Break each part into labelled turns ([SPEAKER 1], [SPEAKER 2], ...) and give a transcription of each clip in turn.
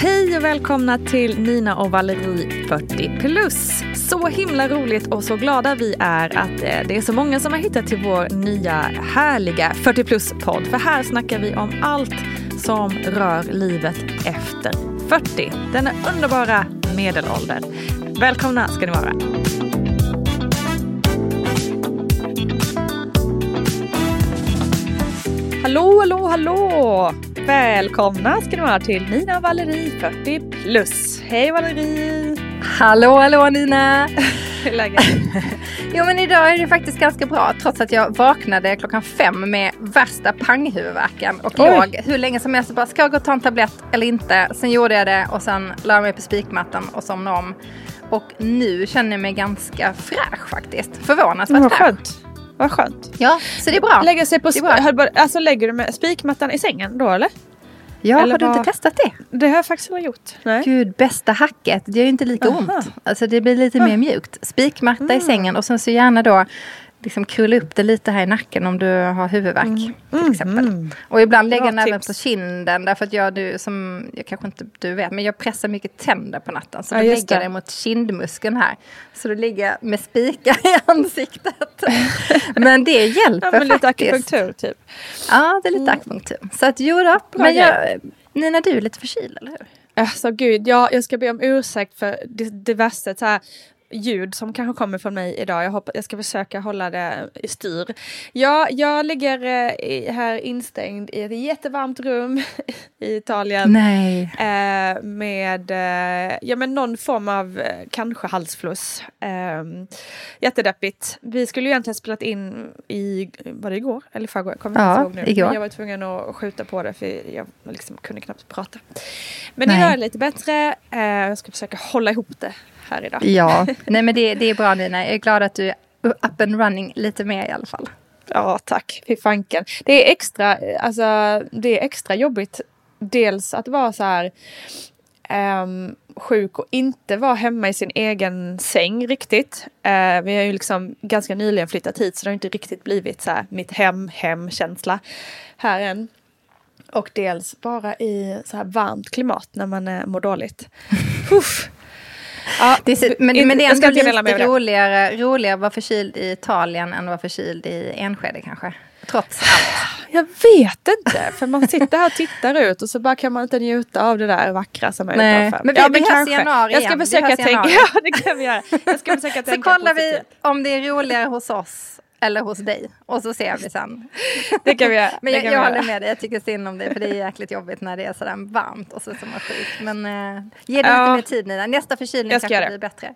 [SPEAKER 1] Hej och välkomna till Nina och Valerie 40 plus. Så himla roligt och så glada vi är att eh, det är så många som har hittat till vår nya härliga 40 plus podd. För här snackar vi om allt som rör livet efter 40. Denna underbara medelålder. Välkomna ska ni vara. Hallå, hallå, hallå! Välkomna ska ni vara till Nina och Valerie 40 plus. Hej Valerie!
[SPEAKER 2] Hallå, hallå Nina!
[SPEAKER 1] Hur är läget?
[SPEAKER 2] Jo men idag är det faktiskt ganska bra trots att jag vaknade klockan fem med värsta panghuvudvärken och
[SPEAKER 1] Oj.
[SPEAKER 2] låg hur länge som helst bara ska jag gå och ta en tablett eller inte? Sen gjorde jag det och sen la jag mig på spikmattan och somnade om. Och nu känner jag mig ganska fräsch faktiskt. Förvånansvärt
[SPEAKER 1] Vad
[SPEAKER 2] fräsch.
[SPEAKER 1] Vad skönt.
[SPEAKER 2] Ja, så det är bra.
[SPEAKER 1] Lägga sig på
[SPEAKER 2] bra.
[SPEAKER 1] bara- alltså lägger du med spikmattan i sängen då eller?
[SPEAKER 2] Ja,
[SPEAKER 1] eller
[SPEAKER 2] har du
[SPEAKER 1] vad-
[SPEAKER 2] inte testat det?
[SPEAKER 1] Det har jag faktiskt aldrig gjort. Nej.
[SPEAKER 2] Gud, bästa hacket. Det gör ju inte lika
[SPEAKER 1] Aha.
[SPEAKER 2] ont. Alltså det blir lite mer mjukt. Spikmatta i sängen och sen så gärna då liksom krulla upp det lite här i nacken om du har huvudvärk. Till exempel. Och ibland lägga den även på kinden. Därför att jag, du, som, jag kanske inte du vet, men jag pressar mycket tänder på natten. Så
[SPEAKER 1] Ja, just
[SPEAKER 2] lägger
[SPEAKER 1] det
[SPEAKER 2] mot kindmuskeln här. Så då ligger med spikar i ansiktet. men det hjälper
[SPEAKER 1] Ja, men lite
[SPEAKER 2] faktiskt.
[SPEAKER 1] akupunktur typ.
[SPEAKER 2] Ja, det är lite akupunktur. Så att jo då. Men jag, Nina, du är lite förkyld, eller hur?
[SPEAKER 1] Alltså gud, jag, jag ska be om ursäkt för di- diverse så här, ljud som kanske kommer från mig idag. Jag, hoppas, jag ska försöka hålla det i styr. Ja, jag ligger eh, här instängd i ett jättevarmt rum i Italien.
[SPEAKER 2] Nej.
[SPEAKER 1] Eh, med eh, ja, men någon form av kanske halsfluss. Eh, jättedeppigt. Vi skulle ju egentligen spelat in i, var det igår eller förrgår? Jag kommer
[SPEAKER 2] Ja,
[SPEAKER 1] inte ihåg nu.
[SPEAKER 2] igår.
[SPEAKER 1] Men jag var tvungen att skjuta på det för jag liksom kunde knappt prata. Men
[SPEAKER 2] Nej.
[SPEAKER 1] det lite bättre. Jag ska försöka hålla ihop det här idag.
[SPEAKER 2] Ja, nej men det, det är bra Nina. Jag är glad att du är up and running lite mer i alla fall.
[SPEAKER 1] Ja, tack. Fy fanken. Det är extra, alltså, det är extra jobbigt. Dels att vara så här ehm, sjuk och inte vara hemma i sin egen säng riktigt. Eh, vi har ju liksom ganska nyligen flyttat hit så det har inte riktigt blivit så här mitt hem, hem-känsla här än. Och dels vara i så här varmt klimat när man eh, mår dåligt. Uff. Ja,
[SPEAKER 2] Det så- men, men det är ändå lite roligare, roligare att vara förkyld i Italien än att vara förkyld i Enskede kanske. Trots allt.
[SPEAKER 1] Jag vet inte, för man sitter här och tittar ut och så bara kan man inte njuta av det där vackra som är
[SPEAKER 2] Nej,
[SPEAKER 1] utanför.
[SPEAKER 2] men vi- vi hörs i januari
[SPEAKER 1] Jag ska
[SPEAKER 2] igen.
[SPEAKER 1] Försöka tänka, ja det kan vi göra. Jag ska försöka
[SPEAKER 2] Så
[SPEAKER 1] tänka
[SPEAKER 2] kollar vi om det är roligare hos oss eller hos dig. Och så ser vi sen.
[SPEAKER 1] Det kan vi göra.
[SPEAKER 2] Men jag, jag håller med dig, jag tycker synd om dig för det är jäkligt jobbigt när det är sådär varmt och så som man sjuk. Men eh, ge det
[SPEAKER 1] Ja.
[SPEAKER 2] lite mer tid Nina, nästa förkylning kanske
[SPEAKER 1] göra
[SPEAKER 2] blir bättre.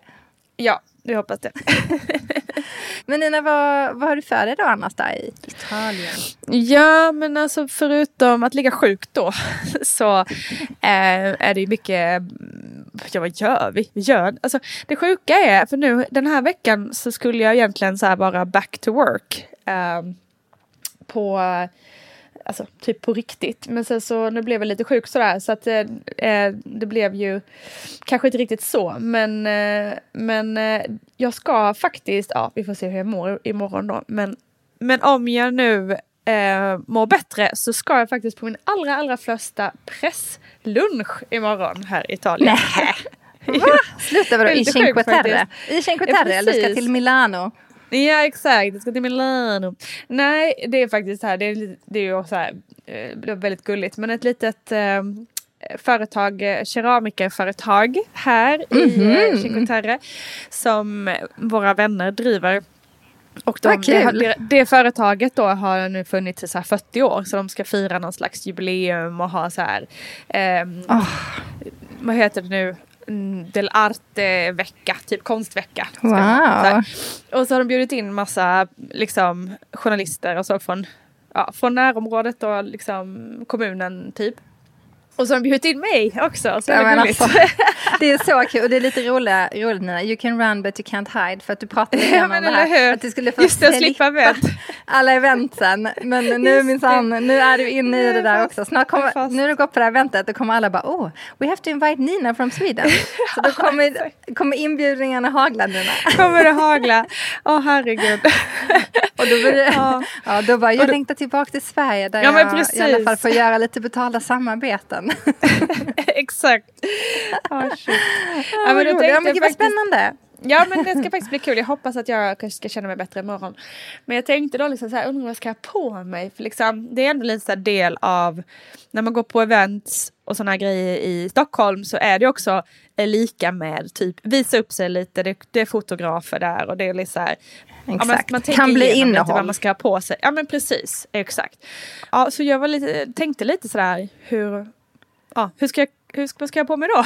[SPEAKER 1] Ja, vi hoppas det.
[SPEAKER 2] Men Nina, vad, vad har du för dig då annars där i Italien?
[SPEAKER 1] Ja, men alltså förutom att ligga sjuk då så eh, är det ju mycket, ja vad gör vi? Vi gör, alltså det sjuka är, för nu den här veckan så skulle jag egentligen så här bara back to work. Um, på, alltså typ på riktigt. Men sen så nu blev jag lite sjuk sådär så att eh, eh, det blev ju kanske inte riktigt så. Men, eh, men eh, jag ska faktiskt, ja vi får se hur jag mår imorgon då. Men, men om jag nu eh, mår bättre så ska jag faktiskt på min allra allra första presslunch imorgon här i Italien.
[SPEAKER 2] Nej. Va? Sluta vadå, i Cinque Terre? I Cinque Terre, eller ska till Milano?
[SPEAKER 1] Ja exakt, jag ska till Milano. Nej, det är faktiskt här, det är, det är ju så här, eh, det är väldigt gulligt, men ett litet eh, företag, keramikerföretag här i
[SPEAKER 2] Mhm.
[SPEAKER 1] eh, Cinque Terre som våra vänner driver. Och de, det, det, det företaget då har nu funnits i så här 40 år så de ska fira någon slags jubileum och ha så här ehm,
[SPEAKER 2] Åh.
[SPEAKER 1] vad heter det nu? Del Arte-vecka, typ konstvecka.
[SPEAKER 2] Wow.
[SPEAKER 1] vara. Så. Och så har de bjudit in massa liksom, journalister och så från ja, från närområdet då, liksom kommunen typ. Och så har de bjudit in mig också. Så
[SPEAKER 2] Ja, alltså, det är så kul och det är lite roligt, roligt Nina. You can run but you can't hide. För att du pratade
[SPEAKER 1] Ja,
[SPEAKER 2] om det här. Att du skulle få
[SPEAKER 1] Just det, slippa event.
[SPEAKER 2] alla eventen. Men nu minsann, nu är du inne i det
[SPEAKER 1] är
[SPEAKER 2] där
[SPEAKER 1] jag
[SPEAKER 2] också. Snart
[SPEAKER 1] Jag
[SPEAKER 2] kommer, nu när du går på det här eventet, då kommer alla bara oh, we have to invite Nina from Sweden. Så då kommer, kommer inbjudningarna hagla Nina.
[SPEAKER 1] kommer det hagla. Åh herregud.
[SPEAKER 2] Och då, blir det,
[SPEAKER 1] Ja.
[SPEAKER 2] ja. då bara, jag längtar tillbaka till Sverige där
[SPEAKER 1] Ja, men
[SPEAKER 2] jag i alla fall får göra lite betalda samarbeten.
[SPEAKER 1] Exakt. Oh, shit.
[SPEAKER 2] Ja,
[SPEAKER 1] men
[SPEAKER 2] men,
[SPEAKER 1] då
[SPEAKER 2] ja,
[SPEAKER 1] tänkte
[SPEAKER 2] men
[SPEAKER 1] jag
[SPEAKER 2] gud vad spännande.
[SPEAKER 1] Ja men det ska faktiskt bli kul. Jag hoppas att jag kanske ska känna mig bättre imorgon. Men jag tänkte då liksom så här, undrar vad jag ska ha på mig? För liksom, det är ändå lite så del av när man går på events och sådana grejer i Stockholm så är det också lika med typ visa upp sig lite. Det, det är fotografer där och det är lite så här. Ja, man,
[SPEAKER 2] Exakt.
[SPEAKER 1] man
[SPEAKER 2] Kan bli
[SPEAKER 1] lite
[SPEAKER 2] innehåll.
[SPEAKER 1] vad man ska ha på sig. Ja men precis, exakt. Ja så jag var lite, tänkte lite sådär hur, ja hur ska jag, hur ska, vad ska jag på mig då?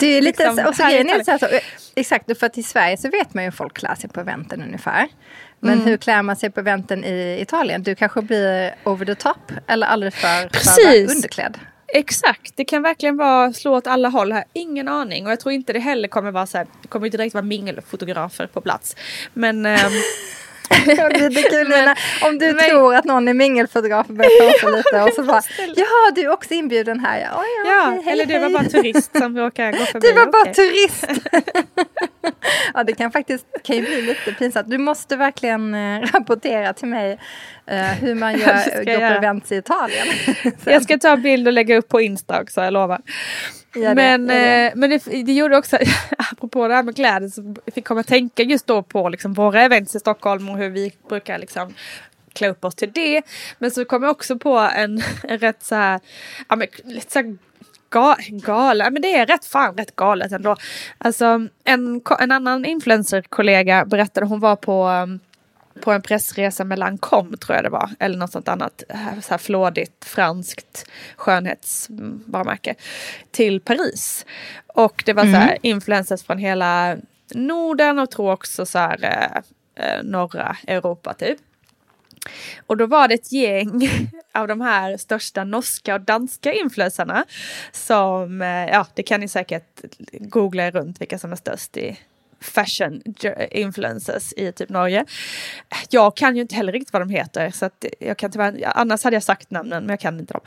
[SPEAKER 2] Det är lite,
[SPEAKER 1] Liksom,
[SPEAKER 2] och så grejen är så här, så, exakt, för att i Sverige så vet man ju hur folk klär sig på eventen ungefär. Men
[SPEAKER 1] Mm.
[SPEAKER 2] hur klär man sig på eventen i Italien? Du kanske blir over the top eller alldeles för, för
[SPEAKER 1] Precis.
[SPEAKER 2] underklädd.
[SPEAKER 1] Exakt, det kan verkligen vara slå åt alla håll här. Ingen aning och jag tror inte det heller kommer vara så här. Det kommer inte direkt vara mingelfotografer på plats. Men ehm,
[SPEAKER 2] Det lite kul Nina, om du
[SPEAKER 1] Men-
[SPEAKER 2] tror att någon är mingelfotograf och börjar prata lite och så bara Ja, du är också inbjuden här. Ja, ja,
[SPEAKER 1] ja,
[SPEAKER 2] hej,
[SPEAKER 1] eller du var bara turist som råkar gå förbi.
[SPEAKER 2] Du var bara
[SPEAKER 1] Okej.
[SPEAKER 2] turist. ja, det kan faktiskt kan ju bli lite pinsamt. Du måste verkligen eh, rapportera till mig eh, hur man gör, på events i Italien.
[SPEAKER 1] Jag ska ta bild och lägga upp på Insta också, jag lovar.
[SPEAKER 2] Gör det,
[SPEAKER 1] men
[SPEAKER 2] det.
[SPEAKER 1] eh, men det, det gjorde också, apropå det här med kläder, så fick jag komma att tänka just då på liksom våra events i Stockholm och hur vi brukar liksom klä upp oss till det. Men så kom jag också på en, en rätt så här, ja men lite så här ga, galen, men det är rätt fan rätt galet ändå. Alltså en, en annan influencerkollega berättade, hon var på um, på en pressresa med Lancome tror jag det var. Eller något sånt annat så här flådigt franskt skönhetsvarumärke. Till Paris. Och det var så här influencers från hela Norden och tror också så här eh, eh, norra Europa typ. Och då var det ett gäng av de här största norska och danska influencerna som, eh, ja det kan ni säkert googla er runt vilka som är störst i fashion influencers i typ Norge. Jag kan ju inte heller riktigt vad de heter så att jag kan tyvärr, annars hade jag sagt namnen men jag kan inte dem.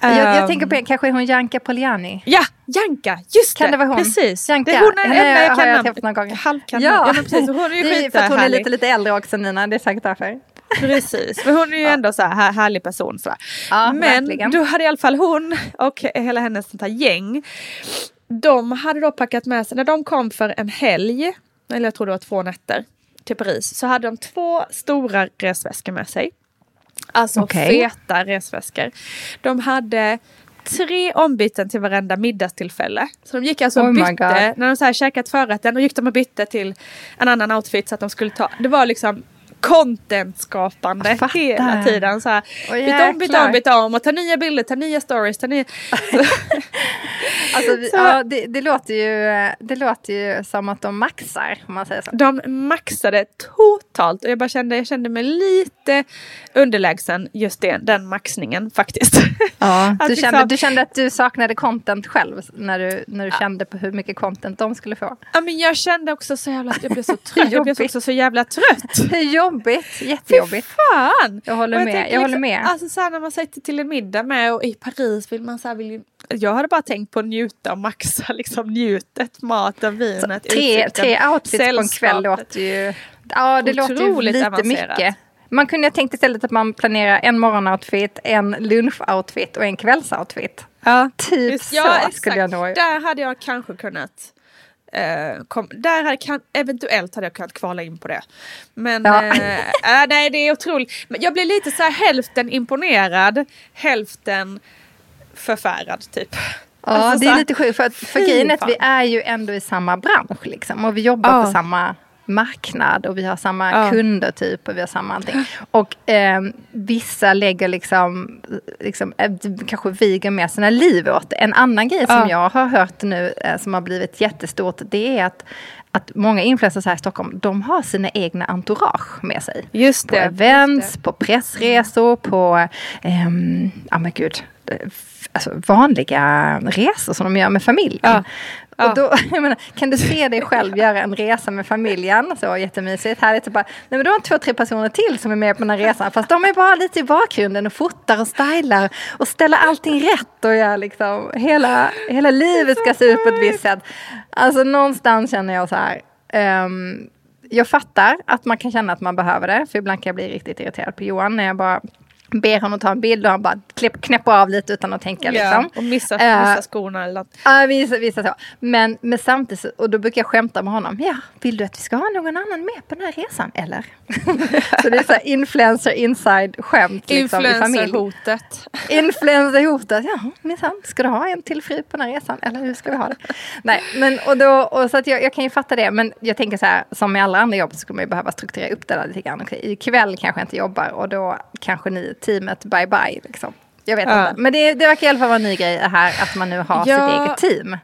[SPEAKER 2] jag, jag
[SPEAKER 1] Ehm,
[SPEAKER 2] tänker på, kanske hon Janka Poliani?
[SPEAKER 1] Ja, Janka, just
[SPEAKER 2] Kan
[SPEAKER 1] det!
[SPEAKER 2] det vara hon?
[SPEAKER 1] Precis.
[SPEAKER 2] Janka,
[SPEAKER 1] Det är hon är enda jag kan
[SPEAKER 2] jag träffat några gånger.
[SPEAKER 1] Halvkan ja. ja precis, hon är ju
[SPEAKER 2] det är för att hon är lite, lite äldre också Nina, det är säkert därför.
[SPEAKER 1] Precis, men hon är ju ändå så här här- härlig person. Så.
[SPEAKER 2] Ja,
[SPEAKER 1] men
[SPEAKER 2] verkligen.
[SPEAKER 1] då hade i alla fall hon och hela hennes sånt här gäng. De hade då packat med sig, när de kom för en helg, eller jag tror det var två nätter, till Paris. Så hade de två stora resväskor med sig. Alltså
[SPEAKER 2] Okej.
[SPEAKER 1] feta resväskor. De hade tre ombyten till varenda middagstillfälle. Så de gick alltså och
[SPEAKER 2] Oh
[SPEAKER 1] bytte, när de så här käkat förrätten, och gick de och bytte till en annan outfit så att de skulle ta, det var liksom content-skapande hela tiden. Så här,
[SPEAKER 2] Åh,
[SPEAKER 1] byta om, byta om, byta om och ta nya bilder, ta nya stories, ta nya...
[SPEAKER 2] Alltså, vi, ja, det, det, låter ju, det låter ju som att de maxar, om man säger så.
[SPEAKER 1] De maxade totalt och jag bara kände, jag kände mig lite underlägsen just det, den maxningen faktiskt.
[SPEAKER 2] Ja, du,
[SPEAKER 1] liksom-
[SPEAKER 2] kände, du kände att du saknade content själv när du, när du kände på hur mycket content de skulle få.
[SPEAKER 1] Ja men jag kände också så jävla, jag blev så trött, jag blev också så jävla trött.
[SPEAKER 2] Jobbigt,
[SPEAKER 1] Fy
[SPEAKER 2] jättejobbigt.
[SPEAKER 1] fan!
[SPEAKER 2] Jag håller
[SPEAKER 1] Och
[SPEAKER 2] med, jag håller
[SPEAKER 1] liksom,
[SPEAKER 2] med.
[SPEAKER 1] Alltså så här, när man sitter till en middag med och i Paris vill man så här, vill ju, Jag hade bara tänkt på att njuta och maxa liksom njutet, maten, vinet,
[SPEAKER 2] Tre,
[SPEAKER 1] utsikten,
[SPEAKER 2] tre outfits på en kväll
[SPEAKER 1] sällskapet.
[SPEAKER 2] låter ju... Ja, det låter ju lite
[SPEAKER 1] avancerat.
[SPEAKER 2] mycket. Man kunde ha tänkt istället att man planerar en morgonoutfit, en lunchoutfit och en kvällsoutfit.
[SPEAKER 1] Ja,
[SPEAKER 2] Typ
[SPEAKER 1] Just-
[SPEAKER 2] så
[SPEAKER 1] ja, exakt.
[SPEAKER 2] skulle jag nog...
[SPEAKER 1] Där hade jag kanske kunnat eh, kom, där hade kan, eventuellt hade jag kunnat kvala in på det. Men
[SPEAKER 2] Ja.
[SPEAKER 1] eh, äh, nej det är otroligt. Men jag blir lite så här hälften imponerad, hälften förfärad typ.
[SPEAKER 2] Ja,
[SPEAKER 1] Alltså
[SPEAKER 2] det är lite sjukt för, att, för grejen är att vi är ju ändå i samma bransch liksom och vi jobbar
[SPEAKER 1] Ja.
[SPEAKER 2] på samma marknad och vi har samma
[SPEAKER 1] Ja.
[SPEAKER 2] kunder typ och vi har samma allting. Och eh, vissa lägger liksom, liksom eh, kanske viger med sina liv åt det. En annan grej som
[SPEAKER 1] Ja.
[SPEAKER 2] jag har hört nu eh, som har blivit jättestort det är att att många influencers här i Stockholm, de har sina egna entourage med sig.
[SPEAKER 1] Just
[SPEAKER 2] På
[SPEAKER 1] det.
[SPEAKER 2] events, på pressresor, på, ehm, ja men gud, eh, alltså vanliga resor som de gör med familjen.
[SPEAKER 1] Ja. Ja.
[SPEAKER 2] Och då, jag menar, kan du se dig själv göra en resa med familjen? Så jättemysigt, härligt. Så bara, nej men då har två, tre personer till som är med på den här resan. Fast de är bara lite i bakgrunden och fotar och stylar och ställer allting rätt och gör liksom, hela, hela livet ska se ut på ett visst sätt. Alltså någonstans känner jag så här, um, jag fattar att man kan känna att man behöver det, för ibland kan jag bli riktigt irriterad på Johan när jag bara ber honom ta en bild och han bara klipp, knäpper av lite utan att tänka. Liksom.
[SPEAKER 1] och missa,
[SPEAKER 2] Eh,
[SPEAKER 1] missa skorna eller något.
[SPEAKER 2] Ja, vissa, vissa så. Men, men samtidigt, och då brukar jag skämta med honom. Ja, vill du att vi ska ha någon annan med på den här resan, eller? så det är så här influencer inside skämt liksom, i familj.
[SPEAKER 1] Influencerhotet.
[SPEAKER 2] Influencerhotet, ja minsann. Ska du ha en till fru på den här resan? Eller hur ska vi ha det? Nej, men och då, och så att jag, jag kan ju fatta det. Men jag tänker så här, som med alla andra jobb så skulle man ju behöva strukturera upp det där lite grann. Ikväll kanske jag inte jobbar och då kanske ni, teamet, bye bye liksom. Jag vet
[SPEAKER 1] Ja.
[SPEAKER 2] inte. Men det, det verkar i alla fall vara en ny grej här att man nu har
[SPEAKER 1] Ja.
[SPEAKER 2] sitt eget team.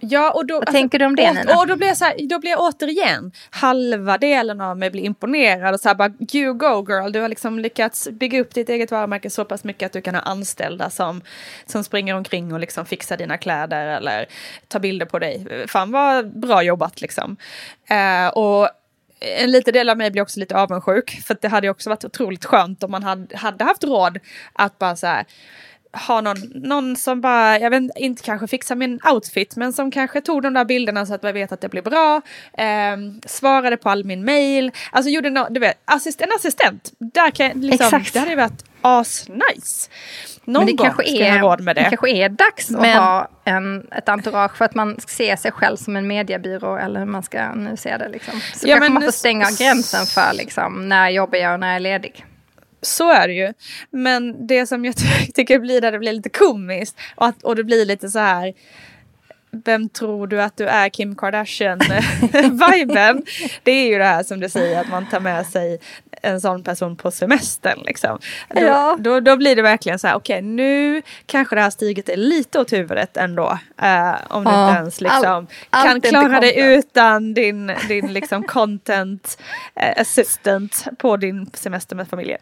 [SPEAKER 1] Ja, och då,
[SPEAKER 2] Vad tänker du om det, Nina?
[SPEAKER 1] Och då blir, jag så här, då blir jag återigen, halva delen av mig blir imponerad och så här bara, you go girl, du har liksom lyckats bygga upp ditt eget varumärke så pass mycket att du kan ha anställda som, som springer omkring och liksom fixar dina kläder eller tar bilder på dig. Fan vad bra jobbat liksom. Eh, och en liten del av mig blir också lite avundsjuk, för det hade också varit otroligt skönt om man hade, hade haft råd att bara så här ha någon, någon som bara, jag vet inte, kanske fixar min outfit, men som kanske tog de där bilderna så att man vet att det blir bra, ehm, svarade på all min mail, alltså gjorde no, du vet, assist, en assistent, där kan liksom,
[SPEAKER 2] Exakt.
[SPEAKER 1] det hade ju varit asnice. Någon
[SPEAKER 2] Men det
[SPEAKER 1] gång
[SPEAKER 2] kanske, är,
[SPEAKER 1] råd med det.
[SPEAKER 2] det kanske är dags att
[SPEAKER 1] Men-
[SPEAKER 2] ha en, ett entourage för att man ser sig själv som en mediebyrå eller hur man ska nu se det. Liksom. Så
[SPEAKER 1] Ja,
[SPEAKER 2] kanske man får stänga gränsen för liksom, när jobbar jag och när jag är ledig.
[SPEAKER 1] Så är det ju. Men det som jag ty- tycker blir där det blir lite komiskt och, att, och det blir lite så här vem tror du att du är Kim Kardashian-viben? det är ju det här som du säger att man tar med sig en sån person på semestern. Liksom. Då,
[SPEAKER 2] Ja.
[SPEAKER 1] då, då blir det verkligen så här, okej nu kanske det här stiget är lite åt huvudet ändå. eh, om du
[SPEAKER 2] Ja.
[SPEAKER 1] inte ens liksom,
[SPEAKER 2] allt
[SPEAKER 1] kan klara
[SPEAKER 2] content.
[SPEAKER 1] utan din, din liksom content eh, assistant på din semester med familjen.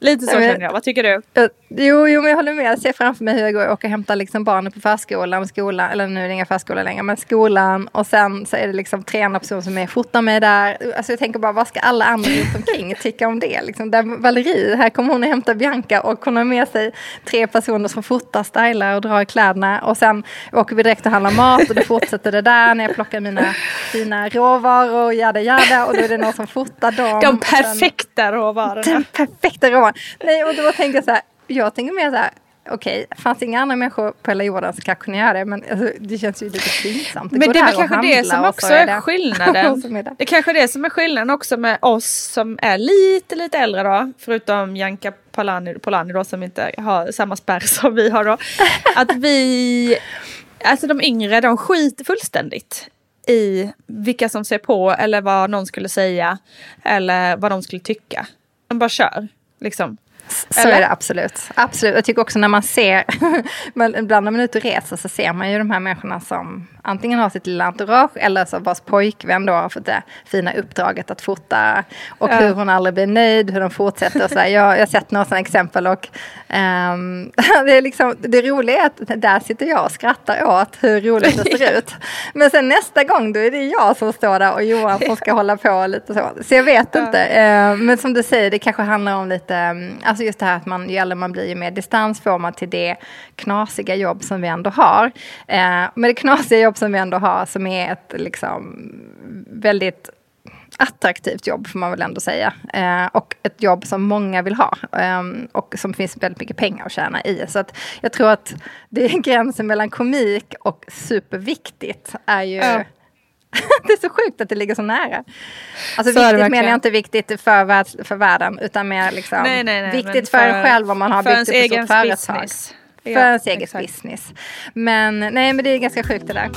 [SPEAKER 1] Lite så
[SPEAKER 2] Jag vet-
[SPEAKER 1] känner jag. Vad tycker du?
[SPEAKER 2] Jag- Jo, jo, men jag håller med. Jag ser framför mig hur jag går och åker och hämtar liksom barnen på förskolan, skolan, eller nu är det inga förskola längre, men skolan. Och sen så är det liksom tre andra personer som är fotar mig där. Alltså jag tänker bara, vad ska alla andra runt omkring tycka om det? Liksom, där Valerie, här kommer hon och hämtar Bianca och hon har med sig tre personer som fotar, stylar och drar i kläderna. Och sen åker vi direkt och handlar mat och då fortsätter det där när jag plockar mina fina råvaror, jada jada. Och då är det någon som fotar dem.
[SPEAKER 1] De
[SPEAKER 2] Och
[SPEAKER 1] perfekta råvarorna.
[SPEAKER 2] den perfekta roman. Nej, och då tänker jag så här, jag tänker mer så här, okej, fanns det inga andra människor på hela jorden som kanske kunde göra det, men alltså, det känns ju lite pinsamt.
[SPEAKER 1] Men det är väl kanske det som också
[SPEAKER 2] så
[SPEAKER 1] är,
[SPEAKER 2] det-
[SPEAKER 1] skillnaden.
[SPEAKER 2] så är det.
[SPEAKER 1] Det kanske är det som är skillnaden också med oss som är lite, lite äldre då. Förutom Janka Polani, Polani då som inte har samma spärr som vi har då. Att vi, alltså de yngre, de skiter fullständigt i vilka som ser på eller vad någon skulle säga. Eller vad de skulle tycka. De bara kör, liksom.
[SPEAKER 2] Så
[SPEAKER 1] Eller?
[SPEAKER 2] är det absolut. absolut. Jag tycker också när man ser, ibland när man är ute och reser så ser man ju de här människorna som antingen har sitt lilla entourage eller så vars pojkvän då har fått det fina uppdraget att fota. Och
[SPEAKER 1] Ja.
[SPEAKER 2] hur hon aldrig blir nöjd, hur de fortsätter och så där. Jag, jag har sett några sådana exempel och ehm, det, är liksom, det roliga är att där sitter jag och skrattar åt hur roligt det ser ut. Men sen nästa gång då är det jag som står där och Johan som ska hålla på lite så. Så jag vet inte. Eh, men som du säger, det kanske handlar om lite, mm, alltså just det här att man, ju äldre man blir, ju mer distans får man till det knasiga jobb som vi ändå har. Eh, men det knasiga jobb som vi ändå har som är ett liksom väldigt attraktivt jobb får man väl ändå säga. Eh, och ett jobb som många vill ha. Eh, och som finns väldigt mycket pengar att tjäna i. Så att jag tror att det är gränsen mellan komik och superviktigt är ju
[SPEAKER 1] Ja.
[SPEAKER 2] det är så sjukt att det ligger så nära. Alltså
[SPEAKER 1] Så
[SPEAKER 2] viktigt menar jag inte viktigt för, världs, för världen, utan mer liksom
[SPEAKER 1] Nej, nej, nej,
[SPEAKER 2] viktigt för, en själv om man har
[SPEAKER 1] för
[SPEAKER 2] byggt upp ett stort företag. För
[SPEAKER 1] Ja,
[SPEAKER 2] ens eget
[SPEAKER 1] exakt.
[SPEAKER 2] business. Men nej, men det är ganska sjukt det där.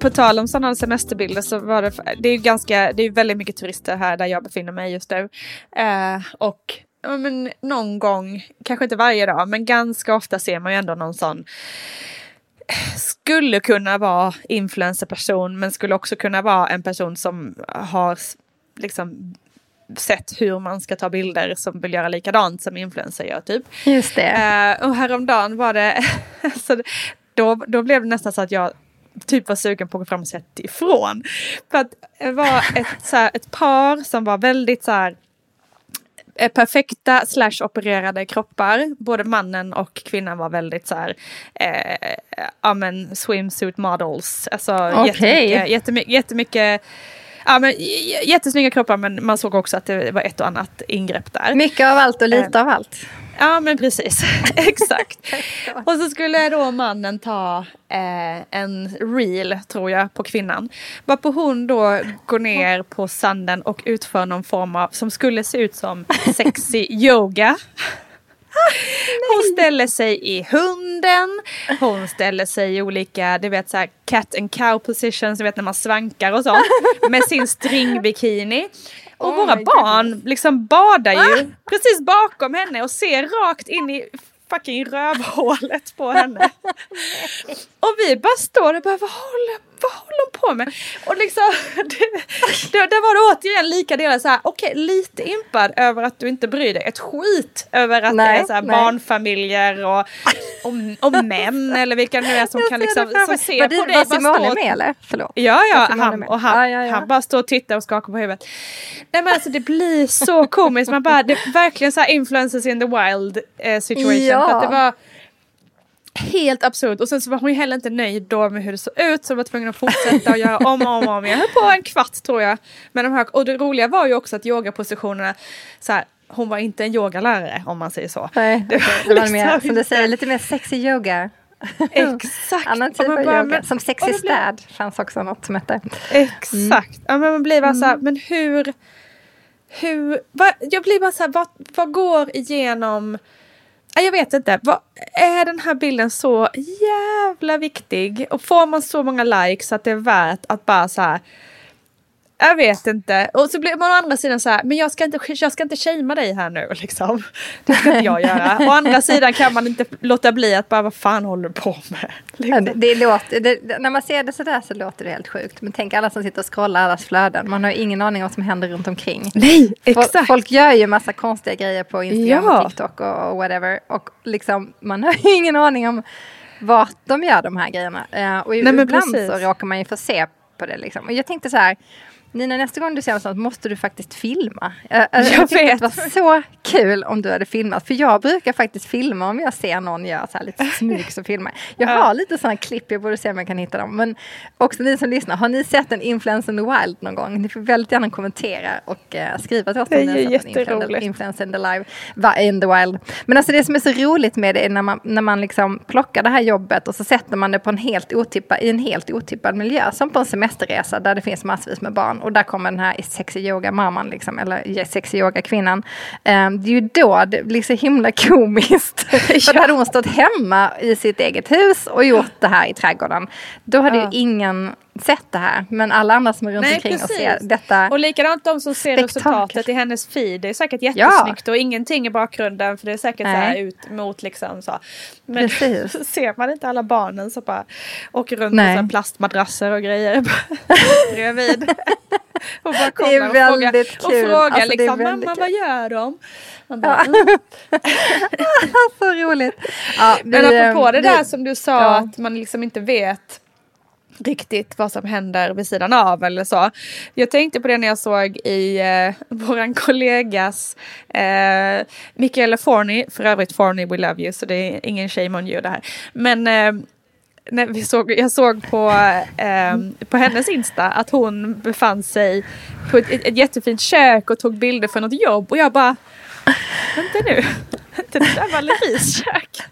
[SPEAKER 1] på tal om sådana semesterbilder så var det, det är ju ganska, det är väldigt mycket turister här där jag befinner mig just nu. Eh, och men någon gång, kanske inte varje dag, men ganska ofta ser man ju ändå någon sån skulle kunna vara influencerperson men skulle också kunna vara en person som har liksom sett hur man ska ta bilder som vill göra likadant som influencer gör typ.
[SPEAKER 2] Just det.
[SPEAKER 1] Uh, och häromdagen var det, så då, då blev det nästan så att jag typ var sugen på att gå fram och säga ifrån. För att det var ett, så här, ett par som var väldigt så här eh, perfekta slash opererade kroppar. Både mannen och kvinnan var väldigt så här, eh, ja men swimsuit models. Alltså
[SPEAKER 2] okay.
[SPEAKER 1] jättemycket, jättemycket, jättemycket Ja, men, jättesnygga kroppar men man såg också att det var ett och annat ingrepp där.
[SPEAKER 2] Mycket av allt och lite eh. av allt.
[SPEAKER 1] Ja men precis, exakt. och så skulle då mannen ta eh, en reel, tror jag, på kvinnan. Varpå hon då går ner på sanden och utför någon form av, som skulle se ut som sexy yoga. Hon ställer sig i hunden, hon ställer sig i olika, du vet så här cat and cow positions, du vet när man svankar och sånt. Med sin stringbikini. Och oh våra barn goodness. liksom badar ju ah! precis bakom henne och ser rakt in i fucking rövhålet på henne. och vi bara står och bara, vad håller, vad håller hon på med? Och liksom, det, det, det var det återigen lika delar så här, okej, okay, lite impad över att du inte bryr dig ett skit över att nej, det är så här barnfamiljer och, och, och män eller vilka det nu är som kan liksom, som ser var på dig.
[SPEAKER 2] Var Simone med eller? Förlåt.
[SPEAKER 1] Ja, ja, han, och han, ja, ja, ja. han bara står och tittar och skakar på huvudet. Nej men alltså det blir så komiskt, man bara, det är verkligen så här influencers in the wild eh, situation. Ja. För att det var helt absurt. Och sen så var hon ju heller inte nöjd då med hur det såg ut så hon var tvungen att fortsätta och göra om och om, om. Jag höll på en kvart tror jag. Med de här, och det roliga var ju också att yogapositionerna så här, hon var inte en yogalärare om man säger så.
[SPEAKER 2] Nej, det var, det var mer, som du säger, lite mer sexy yoga.
[SPEAKER 1] Exakt.
[SPEAKER 2] Annan typ av yoga. Men, som sexy blir... städ fanns också något som hette.
[SPEAKER 1] Exakt. Mm. Ja, men man blir bara mm. så här, men hur... hur va, jag blir bara så här, vad, vad går igenom jag vet inte. Vad, är den här bilden så jävla viktig? Och får man så många likes att det är värt att bara så här jag vet inte. Och så blir man å andra sidan så här, men jag ska inte, jag ska inte shamea dig här nu liksom. Det ska inte jag göra. Å andra sidan kan man inte låta bli att bara, vad fan håller du på med?
[SPEAKER 2] Liksom. Det, det låter, det, när man ser det sådär så låter det helt sjukt. Men tänk alla som sitter och scrollar allas flöden. Man har ju ingen aning om vad som händer runt omkring.
[SPEAKER 1] Nej, exakt.
[SPEAKER 2] Folk, gör ju massa konstiga grejer på Instagram ja. och TikTok och, och whatever. Och liksom, man har ju ingen aning om vart de gör de här grejerna. Uh, och Nej, ibland så råkar man ju få se på det liksom. Och jag tänkte så här, Nina, nästa gång du ser något måste du faktiskt filma. Jag, jag, jag vet. det var så kul om du hade filmat. För jag brukar faktiskt filma om jag ser någon göra så här lite smyg så filmar jag. Har lite sådana klipp, jag borde se om jag kan hitta dem. Men också ni som lyssnar, har ni sett en Influencer in the Wild någon gång? Ni får väldigt gärna kommentera och uh, skriva till oss
[SPEAKER 1] om ni har sett en
[SPEAKER 2] Influencer in the, live, in the Wild. Men alltså det som är så roligt med det är när man, när man liksom plockar det här jobbet och så sätter man det på en helt otippad, i en helt otippad miljö. Som på en semesterresa där det finns massvis med barn och där kommer den här sexy yoga-mamman, liksom, eller sexy yoga-kvinnan. Um, det är ju då det blir så himla komiskt. För hade hon stått hemma i sitt eget hus och gjort det här i trädgården, då hade ja. ju ingen sett det här. Men alla andra som är runt Nej, omkring precis. och ser detta.
[SPEAKER 1] Och likadant de som ser spektakel. resultatet i hennes feed. Det är säkert jättesnyggt ja. och ingenting i bakgrunden för det är säkert Nej. så här ut mot liksom så. Men ser man inte alla barnen som bara åker runt Nej. med plastmadrasser och grejer bredvid. och bara kollar och frågar, kul. och frågar alltså, liksom mamma kul. vad gör de? Bara, ja. mm.
[SPEAKER 2] så roligt. Ja,
[SPEAKER 1] vi, Men apropå det där som du sa ja. att man liksom inte vet riktigt vad som händer vid sidan av eller så. Jag tänkte på det när jag såg i eh, våran kollegas eh, Michaela Forney, för övrigt Forney we love you så det är ingen shame on you det här. Men eh, när vi såg, jag såg på, eh, på hennes Insta att hon befann sig på ett, ett, jättefint kök och tog bilder för något jobb och jag bara Vänta nu, det där var Leris kök.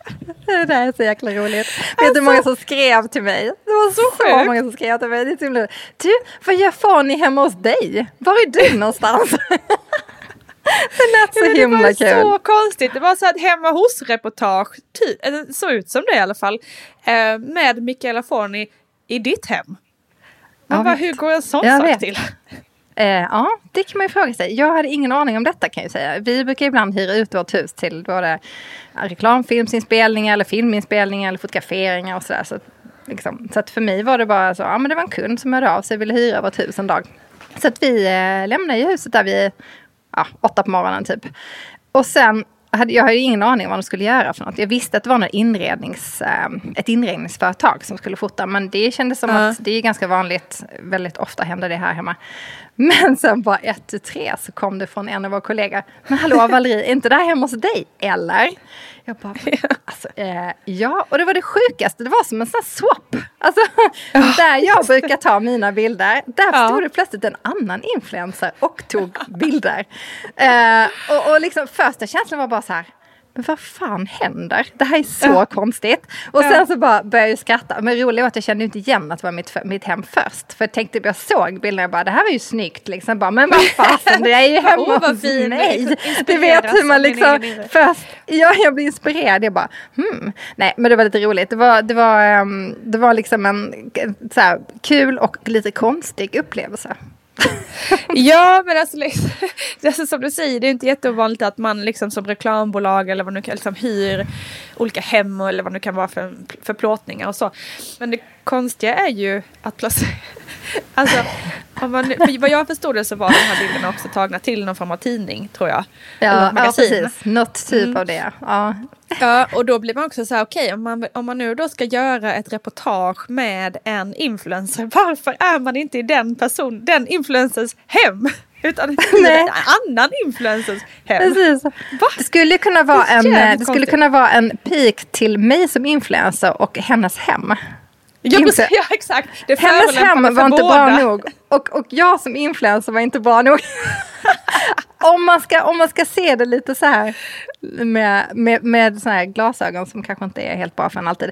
[SPEAKER 2] Det där är så jäkla roligt. Vet du hur många som skrev till mig? Det var så, så många som skrev till mig. Det är du, vad gör Fanny hemma hos dig? Var är du någonstans? Det lät så ja, himla kul.
[SPEAKER 1] Det var så konstigt. Det var så att hemma hos-reportage, det såg ut som det i alla fall, eh, med Michaela Forni i ditt hem. Vad,
[SPEAKER 2] vet.
[SPEAKER 1] hur går en sån
[SPEAKER 2] Jag
[SPEAKER 1] sak
[SPEAKER 2] vet.
[SPEAKER 1] till?
[SPEAKER 2] Eh, ja, det kan man ju fråga sig. Jag hade ingen aning om detta kan jag säga. Vi brukar ibland hyra ut vårt hus till både reklamfilmsinspelningar eller filminspelningar eller fotograferingar och sådär. Så, liksom, så att för mig var det bara så, ja men det var en kund som hörde av sig och ville hyra vårt hus en dag. Så att vi eh, lämnade ju huset där vid ja, åtta på morgonen typ. Och sen hade jag hade ingen aning om vad de skulle göra för något. Jag visste att det var något inrednings, eh, ett inredningsföretag som skulle fota. Men det kändes som
[SPEAKER 1] Ja.
[SPEAKER 2] att det är ganska vanligt. Väldigt ofta händer det här hemma. Men sen bara ett till tre så kom det från en av våra kollegor. Men hallå Valerie, är inte det här hemma hos dig? Eller? Jag bara, alltså, eh, ja. Och det var det sjukaste. Det var som en sån här swap. Alltså, där jag brukar ta mina bilder. Där
[SPEAKER 1] Ja.
[SPEAKER 2] stod det plötsligt en annan influencer och tog bilder. Eh, och, och liksom första känslan var bara så här. Men vad fan händer? Det här är så
[SPEAKER 1] Ja.
[SPEAKER 2] konstigt. Och sen så bara började jag skratta. Men roligt att jag kände inte igen att det var mitt, mitt hem först. För jag tänkte, jag såg bilderna och bara, det här var ju snyggt. Liksom. Bara, men vad fasen, det är ju hemma
[SPEAKER 1] vad
[SPEAKER 2] hos mig. Du vet hur man liksom, först, ja, jag blir inspirerad. Jag bara, hmm. Nej, men det var lite roligt. Det var, det var, ehm, det var liksom en så här, kul och lite konstig upplevelse.
[SPEAKER 1] Ja, men alltså, liksom, alltså, som du säger, det är inte jätteovanligt att man liksom som reklambolag eller vad nu kan liksom hyr olika hem eller vad nu kan vara för, för plåtningar och så. Men det konstiga är ju att plötsligt, alltså, man, för vad jag förstod det så var de här bilderna också tagna till någon form av tidning, tror jag. Eller
[SPEAKER 2] Ja, ja precis. Något typ
[SPEAKER 1] Mm.
[SPEAKER 2] av det. Ja.
[SPEAKER 1] Ja, och då blir man också så här, okej, om, man, om man nu då ska göra ett reportage med en influencer, varför är man inte i den person, den influencers hem? Utan
[SPEAKER 2] Nej.
[SPEAKER 1] en annan influencers hem.
[SPEAKER 2] Precis. Det skulle kunna vara
[SPEAKER 1] Det
[SPEAKER 2] en, eh, det skulle kunna vara en pik till mig som influencer och hennes hem.
[SPEAKER 1] Ja, precis, ja exakt. Det
[SPEAKER 2] Hennes hem var inte
[SPEAKER 1] båda.
[SPEAKER 2] bra nog. Och, och jag som influencer var inte bra nog. om, man ska, om man ska se det lite så här med, med, med så här glasögon som kanske inte är helt bra för en alltid.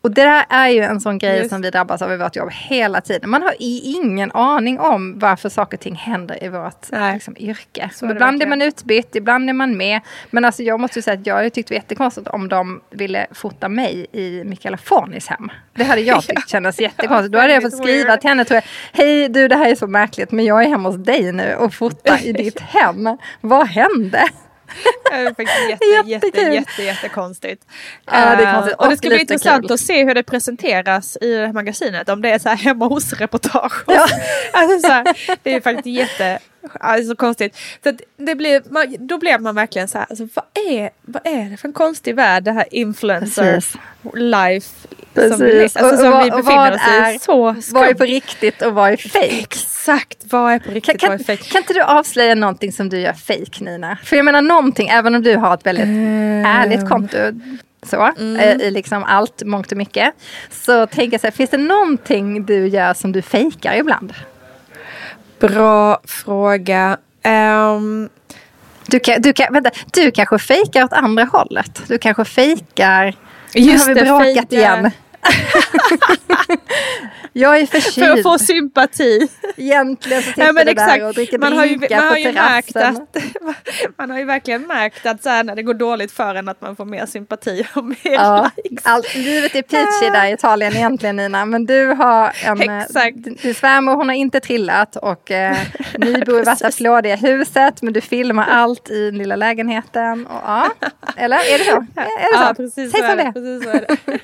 [SPEAKER 2] Och det där är ju en sån grej
[SPEAKER 1] Just.
[SPEAKER 2] som vi drabbas av i vårt jobb hela tiden. Man har ingen aning om varför saker och ting händer i vårt liksom, yrke.
[SPEAKER 1] Så
[SPEAKER 2] ibland är man utbytt, ibland är man med. Men alltså, jag måste ju säga att jag hade tyckt det var jättekonstigt om de ville fota mig i Michaela Fornis hem. Det hade jag tyckt kändes jättekonstigt. Då hade jag fått skriva till henne tror jag. Hej du, det här är så märkligt men jag är hemma hos dig nu och fotar i ditt hem. Vad hände?
[SPEAKER 1] Det är faktiskt jätte, jätte, jätte, jättekonstigt.
[SPEAKER 2] Ja, det är
[SPEAKER 1] Eh,
[SPEAKER 2] konstigt.
[SPEAKER 1] och det ska bli intressant att se hur det presenteras i det här magasinet. Om det är så här hemma hos-reportage.
[SPEAKER 2] Ja.
[SPEAKER 1] Alltså det är faktiskt jätte... Alltså konstigt. Så det blir, man, då blev man verkligen så här, alltså, vad, är, vad är det för en konstig värld det här influencer
[SPEAKER 2] Precis.
[SPEAKER 1] life
[SPEAKER 2] Precis.
[SPEAKER 1] som, vi, alltså,
[SPEAKER 2] Och-
[SPEAKER 1] som
[SPEAKER 2] och
[SPEAKER 1] vi befinner oss i.
[SPEAKER 2] är-
[SPEAKER 1] Så
[SPEAKER 2] Vad är på riktigt och vad är fake?
[SPEAKER 1] Exakt, vad är på riktigt,
[SPEAKER 2] kan,
[SPEAKER 1] vad är fake?
[SPEAKER 2] kan inte du avslöja någonting som du gör fake Nina? För jag menar någonting, även om du har ett väldigt ärligt konto så, eh, i liksom allt, mångt och mycket. Så tänker jag så här, finns det någonting du gör som du fejkar ibland?
[SPEAKER 1] Bra fråga. Ehm,
[SPEAKER 2] Du, kan, du, kan, vänta, du kanske fejkar åt andra hållet. Du kanske fejkar... Nu
[SPEAKER 1] Just
[SPEAKER 2] har vi bråkat
[SPEAKER 1] fejkar.
[SPEAKER 2] igen. jag är
[SPEAKER 1] för att
[SPEAKER 2] förkyld.
[SPEAKER 1] få sympati.
[SPEAKER 2] Egentligen så sitter
[SPEAKER 1] Ja, men
[SPEAKER 2] du
[SPEAKER 1] exakt.
[SPEAKER 2] där och dricker
[SPEAKER 1] Man har ju, man har ju märkt
[SPEAKER 2] terrassen.
[SPEAKER 1] att man har ju verkligen märkt att så här, när det går dåligt för en att man får mer sympati och mer
[SPEAKER 2] Ja,
[SPEAKER 1] likes.
[SPEAKER 2] allt, livet är peachy där i Italien egentligen Nina, men du har en... eh,
[SPEAKER 1] Exakt.
[SPEAKER 2] Din svärmor hon har inte trillat och eh, ni bor i värsta flådiga huset men du filmar allt i den lilla lägenheten. Och, ja, eller är det så? Är är det
[SPEAKER 1] Ja,
[SPEAKER 2] så?
[SPEAKER 1] precis
[SPEAKER 2] Säg
[SPEAKER 1] så, är
[SPEAKER 2] det
[SPEAKER 1] det. precis så är det.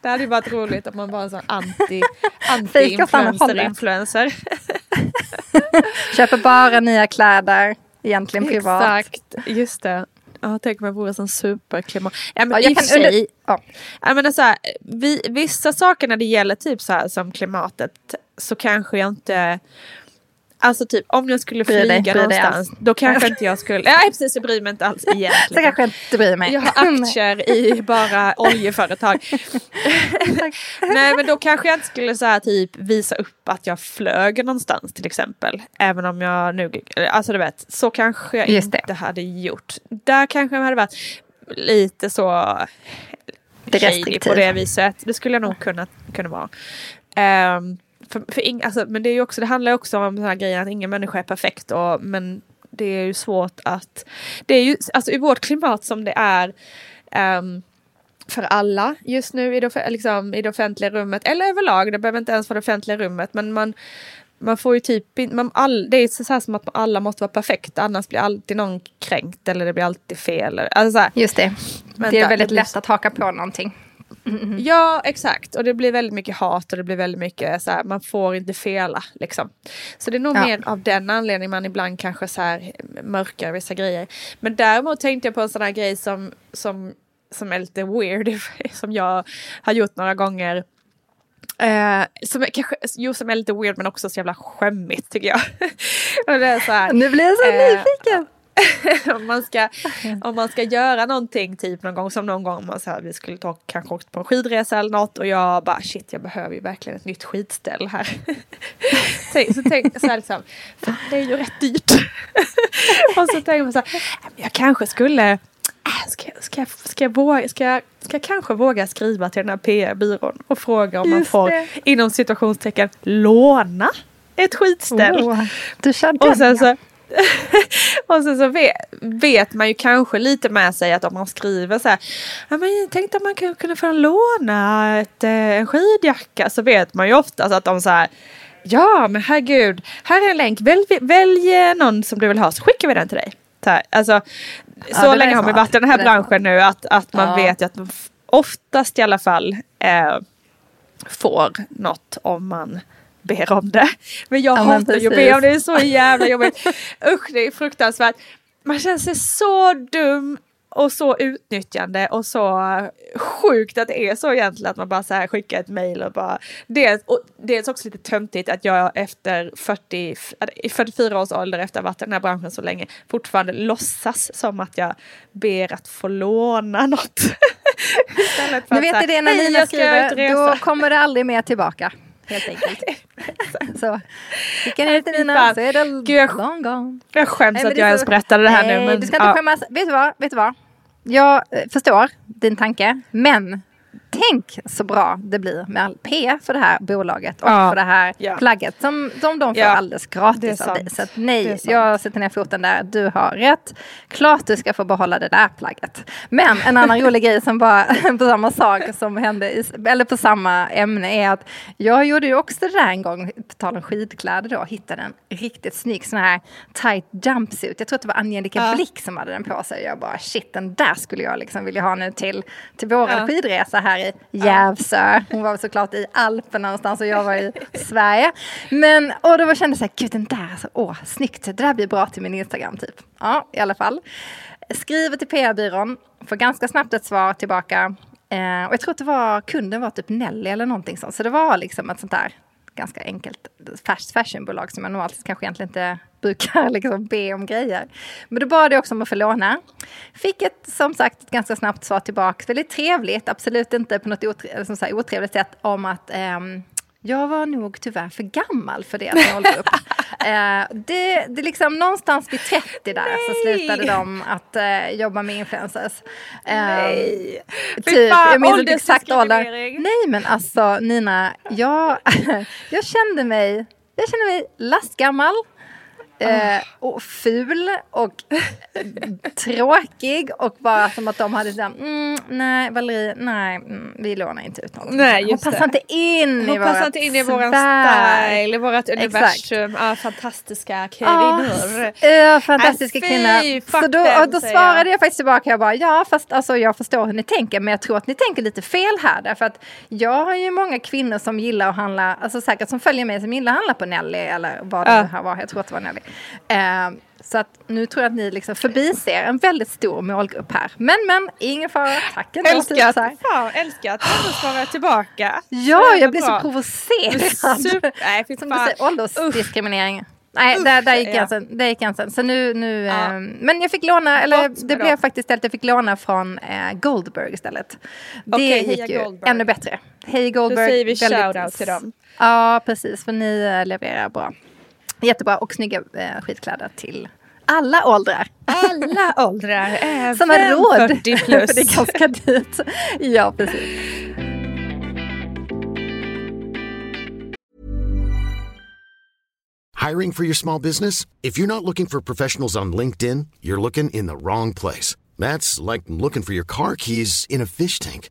[SPEAKER 1] Det hade ju varit roligt om man var en sån anti, anti-influencer-influencer.
[SPEAKER 2] Köper bara nya kläder, egentligen privat.
[SPEAKER 1] Exakt, just det. Ja, tänk om jag vore sån superklimat. Ja, men
[SPEAKER 2] Ja, jag kan under, ja.
[SPEAKER 1] Jag menar så här, vi, vissa saker när det gäller typ så här som klimatet så kanske jag inte Alltså typ om jag skulle flyga
[SPEAKER 2] dig
[SPEAKER 1] någonstans då kanske inte jag skulle, nej precis jag bryr mig inte alls
[SPEAKER 2] Så
[SPEAKER 1] egentligen.
[SPEAKER 2] kanske jag inte bryr mig.
[SPEAKER 1] Jag har aktier i bara oljeföretag. Nej men då kanske jag inte skulle så här, typ visa upp att jag flög någonstans till exempel. Även om jag nu, alltså du vet, så kanske jag
[SPEAKER 2] Just det.
[SPEAKER 1] inte hade gjort. Där kanske jag hade varit lite så
[SPEAKER 2] Det
[SPEAKER 1] shady på det viset. Det skulle jag nog kunna, kunna vara. Ehm, för, för ing, alltså, men det, är också, det handlar också om den här grejen att ingen människa är perfekt. Och, men det är ju svårt att... Det är ju alltså, i vårt klimat som det är. ehm, för alla just nu i det, liksom, i det offentliga rummet. Eller överlag, det behöver inte ens vara det offentliga rummet. Men man, man får ju typ man, all, Det är så här som att alla måste vara perfekta annars blir alltid någon kränkt eller det blir alltid fel. Alltså här,
[SPEAKER 2] Just det.
[SPEAKER 1] Vänta,
[SPEAKER 2] det är väldigt
[SPEAKER 1] det blir-
[SPEAKER 2] lätt att haka på någonting.
[SPEAKER 1] Ja, exakt. Och det blir väldigt mycket hat och det blir väldigt mycket så här, man får inte fela liksom. Så det är nog
[SPEAKER 2] Ja.
[SPEAKER 1] mer av den anledningen man ibland kanske så här mörkar vissa grejer. Men däremot tänkte jag på en sån här grej som, som, som är lite weird, som jag har gjort några gånger. Eh, som är, kanske, jo, som är lite weird men också så jävla skämmigt tycker jag. och det är så här,
[SPEAKER 2] Nu blir jag så
[SPEAKER 1] Eh,
[SPEAKER 2] nyfiken.
[SPEAKER 1] om, man ska, om man ska göra någonting, typ någon gång som någon gång man så här, vi skulle ta kanske åkt på en skidresa eller något och jag bara shit jag behöver ju verkligen ett nytt skidställ här. Tänk- så tänk så här liksom, fan det är ju rätt dyrt. och så tänker man så här, "Nej, men jag kanske skulle äh, Ska, ska, ska, jag våga, ska, jag, ska jag kanske våga skriva till den här PR-byrån och fråga om man
[SPEAKER 2] Just
[SPEAKER 1] får
[SPEAKER 2] det.
[SPEAKER 1] inom situationstecken låna ett skidställ?
[SPEAKER 2] Åh, du kör den.
[SPEAKER 1] Och sen
[SPEAKER 2] ja.
[SPEAKER 1] Så, och sen så vet, vet man ju kanske lite med sig att om man skriver så här. Ja, men jag tänkte att man kunna få låna ett, eh, en skidjacka. Så vet man ju oftast att de så här. Ja men herregud, här är en länk. Välj, välj eh, någon som du vill ha så skickar vi den till dig. Så, här, alltså, så länge har man
[SPEAKER 2] smart.
[SPEAKER 1] varit i den här branschen nu att, att man
[SPEAKER 2] Ja.
[SPEAKER 1] vet ju att man oftast i alla fall eh, får något om man ber om det. Men jag
[SPEAKER 2] Ja, men
[SPEAKER 1] hatar ju att be om det, det är så jävla jobbigt. Usch, det är fruktansvärt. Man känner sig så dum och så utnyttjande och så sjukt att det är så egentligen att man bara så här skickar ett mail och bara dels, och dels också lite töntigt att jag efter 40, i 44 års ålder efter att ha varit i den här branschen så länge fortfarande låtsas som att jag ber att få låna något. Att
[SPEAKER 2] vet ni det när
[SPEAKER 1] "Hej,
[SPEAKER 2] Nina skriver,
[SPEAKER 1] resa."
[SPEAKER 2] då kommer det aldrig mer tillbaka. Helt enkelt. så, till Nina så är det
[SPEAKER 1] Gud, jag-
[SPEAKER 2] long gone.
[SPEAKER 1] Jag skäms
[SPEAKER 2] Nej,
[SPEAKER 1] att jag ens berättade det här
[SPEAKER 2] Nej,
[SPEAKER 1] nu. Men,
[SPEAKER 2] du ska inte
[SPEAKER 1] ja.
[SPEAKER 2] skämmas. Vet du vad? Vet du vad? Jag eh, förstår din tanke, men tänk så bra det blir med all P för det här bolaget och
[SPEAKER 1] Ja.
[SPEAKER 2] för det här
[SPEAKER 1] Ja.
[SPEAKER 2] plagget som, som de får
[SPEAKER 1] Ja.
[SPEAKER 2] alldeles gratis av dig. Så nej, jag sätter ner foten där. Du har rätt. Klart du ska få behålla det där plagget. Men en annan rolig grej som bara på samma sak som hände, i, eller på samma ämne är att jag gjorde ju också det där en gång, på tal om skidkläder då, hittade en riktigt snygg sån här tight jumpsuit. Jag tror att det var Angelica
[SPEAKER 1] Ja.
[SPEAKER 2] Blick som hade den på sig. Jag bara shit, den där skulle jag liksom vilja ha nu till, till våran
[SPEAKER 1] Ja.
[SPEAKER 2] skidresa här i Järvsö. Hon var såklart i Alperna någonstans och jag var i Sverige. Men, och då kände jag så här, gud den där, alltså, åh, snyggt, det där blir bra till min Instagram typ. Ja, i alla fall. Skriver till PR-byrån, får ganska snabbt ett svar tillbaka. Eh, och jag tror att det var, kunden var typ Nelly eller någonting sånt. Så det var liksom ett sånt där ganska enkelt fast fashionbolag som jag normalt kanske egentligen inte brukar liksom be om grejer. Men då bad jag också om att få låna. Fick ett, som sagt, ett ganska snabbt svar tillbaka. Väldigt trevligt, absolut inte på något otre, som så här, otrevligt sätt om att ehm, jag var nog tyvärr för gammal för deras målgrupp. eh, det, det liksom någonstans vid 30 där så
[SPEAKER 1] Nej!
[SPEAKER 2] slutade de att eh, jobba med influencers. Eh,
[SPEAKER 1] Nej.
[SPEAKER 2] Typ,
[SPEAKER 1] fan,
[SPEAKER 2] jag minns inte exakt ålder.
[SPEAKER 1] åldersdiskriminering.
[SPEAKER 2] Nej men alltså Nina, jag, jag kände mig, jag kände mig lastgammal. Eh, och ful och tråkig och bara som att de hade sagt mm, nej Valerie, nej mm, vi lånar inte ut något.
[SPEAKER 1] Nej,
[SPEAKER 2] Hon passar
[SPEAKER 1] det.
[SPEAKER 2] inte in i
[SPEAKER 1] Hon passar
[SPEAKER 2] vårat
[SPEAKER 1] inte in i våran style, i vårat universum av fantastiska kvinnor.
[SPEAKER 2] Ja, fantastiska
[SPEAKER 1] Äh, fy,
[SPEAKER 2] kvinnor. Så då, och då svarade
[SPEAKER 1] jag.
[SPEAKER 2] jag faktiskt tillbaka, jag bara ja fast alltså jag förstår hur ni tänker men jag tror att ni tänker lite fel här därför att jag har ju många kvinnor som gillar att handla, alltså säkert som följer mig som gillar att handla på Nelly eller vad det nu här var, jag tror att det var Nelly. Eh, så att nu tror jag att ni liksom förbiser en väldigt stor målgrupp här. Men men, ingen fara, tack ändå.
[SPEAKER 1] Älskar
[SPEAKER 2] typ
[SPEAKER 1] fan, älskar att svara tillbaka.
[SPEAKER 2] Ja, jag blir så provocerad.
[SPEAKER 1] Super, nej, fy fan.
[SPEAKER 2] åldersdiskriminering. Nej,
[SPEAKER 1] Usch,
[SPEAKER 2] där, där gick
[SPEAKER 1] ja.
[SPEAKER 2] gränsen. Där gick gränsen. Så nu, nu
[SPEAKER 1] Ja.
[SPEAKER 2] ehm, men jag fick låna, eller
[SPEAKER 1] Gott
[SPEAKER 2] det blev
[SPEAKER 1] dem.
[SPEAKER 2] faktiskt att jag fick låna från eh, Goldberg istället. Det
[SPEAKER 1] heja
[SPEAKER 2] gick ju
[SPEAKER 1] Goldberg.
[SPEAKER 2] ännu bättre. Hej
[SPEAKER 1] Då
[SPEAKER 2] Goldberg.
[SPEAKER 1] säger vi shout-out till dem.
[SPEAKER 2] Ja, precis, för ni eh, levererar bra. Jättebra och snygga eh, skitkläder till alla åldrar.
[SPEAKER 1] Alla åldrar, även
[SPEAKER 2] Som har råd.
[SPEAKER 1] 40
[SPEAKER 2] för
[SPEAKER 1] plus.
[SPEAKER 2] det är ganska dyrt. Ja, precis.
[SPEAKER 3] Hiring for your small business? If you're not looking for professionals on LinkedIn, you're looking in the wrong place. That's like looking for your car keys in a fish tank.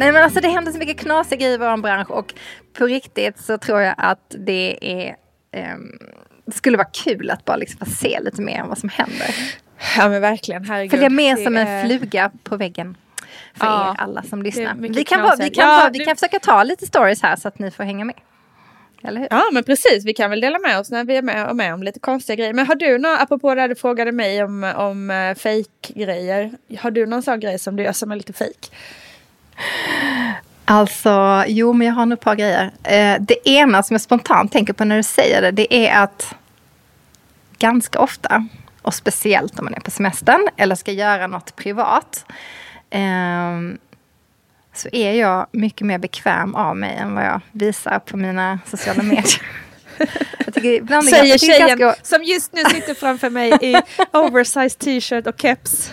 [SPEAKER 2] Nej men alltså det händer så mycket knasiga grejer i vår bransch och på riktigt så tror jag att det är ehm, det skulle vara kul att bara liksom få se lite mer om vad som händer.
[SPEAKER 1] Ja men verkligen, herregud.
[SPEAKER 2] Följa med som en
[SPEAKER 1] är-
[SPEAKER 2] fluga på väggen. För
[SPEAKER 1] Ja,
[SPEAKER 2] er alla som lyssnar. Vi kan, vara, vi, kan,
[SPEAKER 1] Ja,
[SPEAKER 2] vara- vi
[SPEAKER 1] du-
[SPEAKER 2] kan försöka ta lite stories här så att ni får hänga med.
[SPEAKER 1] Ja men precis, vi kan väl dela med oss när vi är med, och med om lite konstiga grejer. Men har du någon, apropå det du frågade mig om, om uh, fake-grejer. Har du någon sån grej som du gör som är lite fake?
[SPEAKER 2] Alltså, jo men jag har nog ett par grejer. Eh, det ena som jag spontant tänker på när du säger det, det är att ganska ofta, och speciellt om man är på semestern eller ska göra något privat, ehm, så är jag mycket mer bekväm av mig än vad jag visar på mina sociala medier. jag tycker
[SPEAKER 1] Säger
[SPEAKER 2] jag
[SPEAKER 1] tjejen
[SPEAKER 2] ganska,
[SPEAKER 1] som just nu sitter framför mig i oversized t-shirt och keps.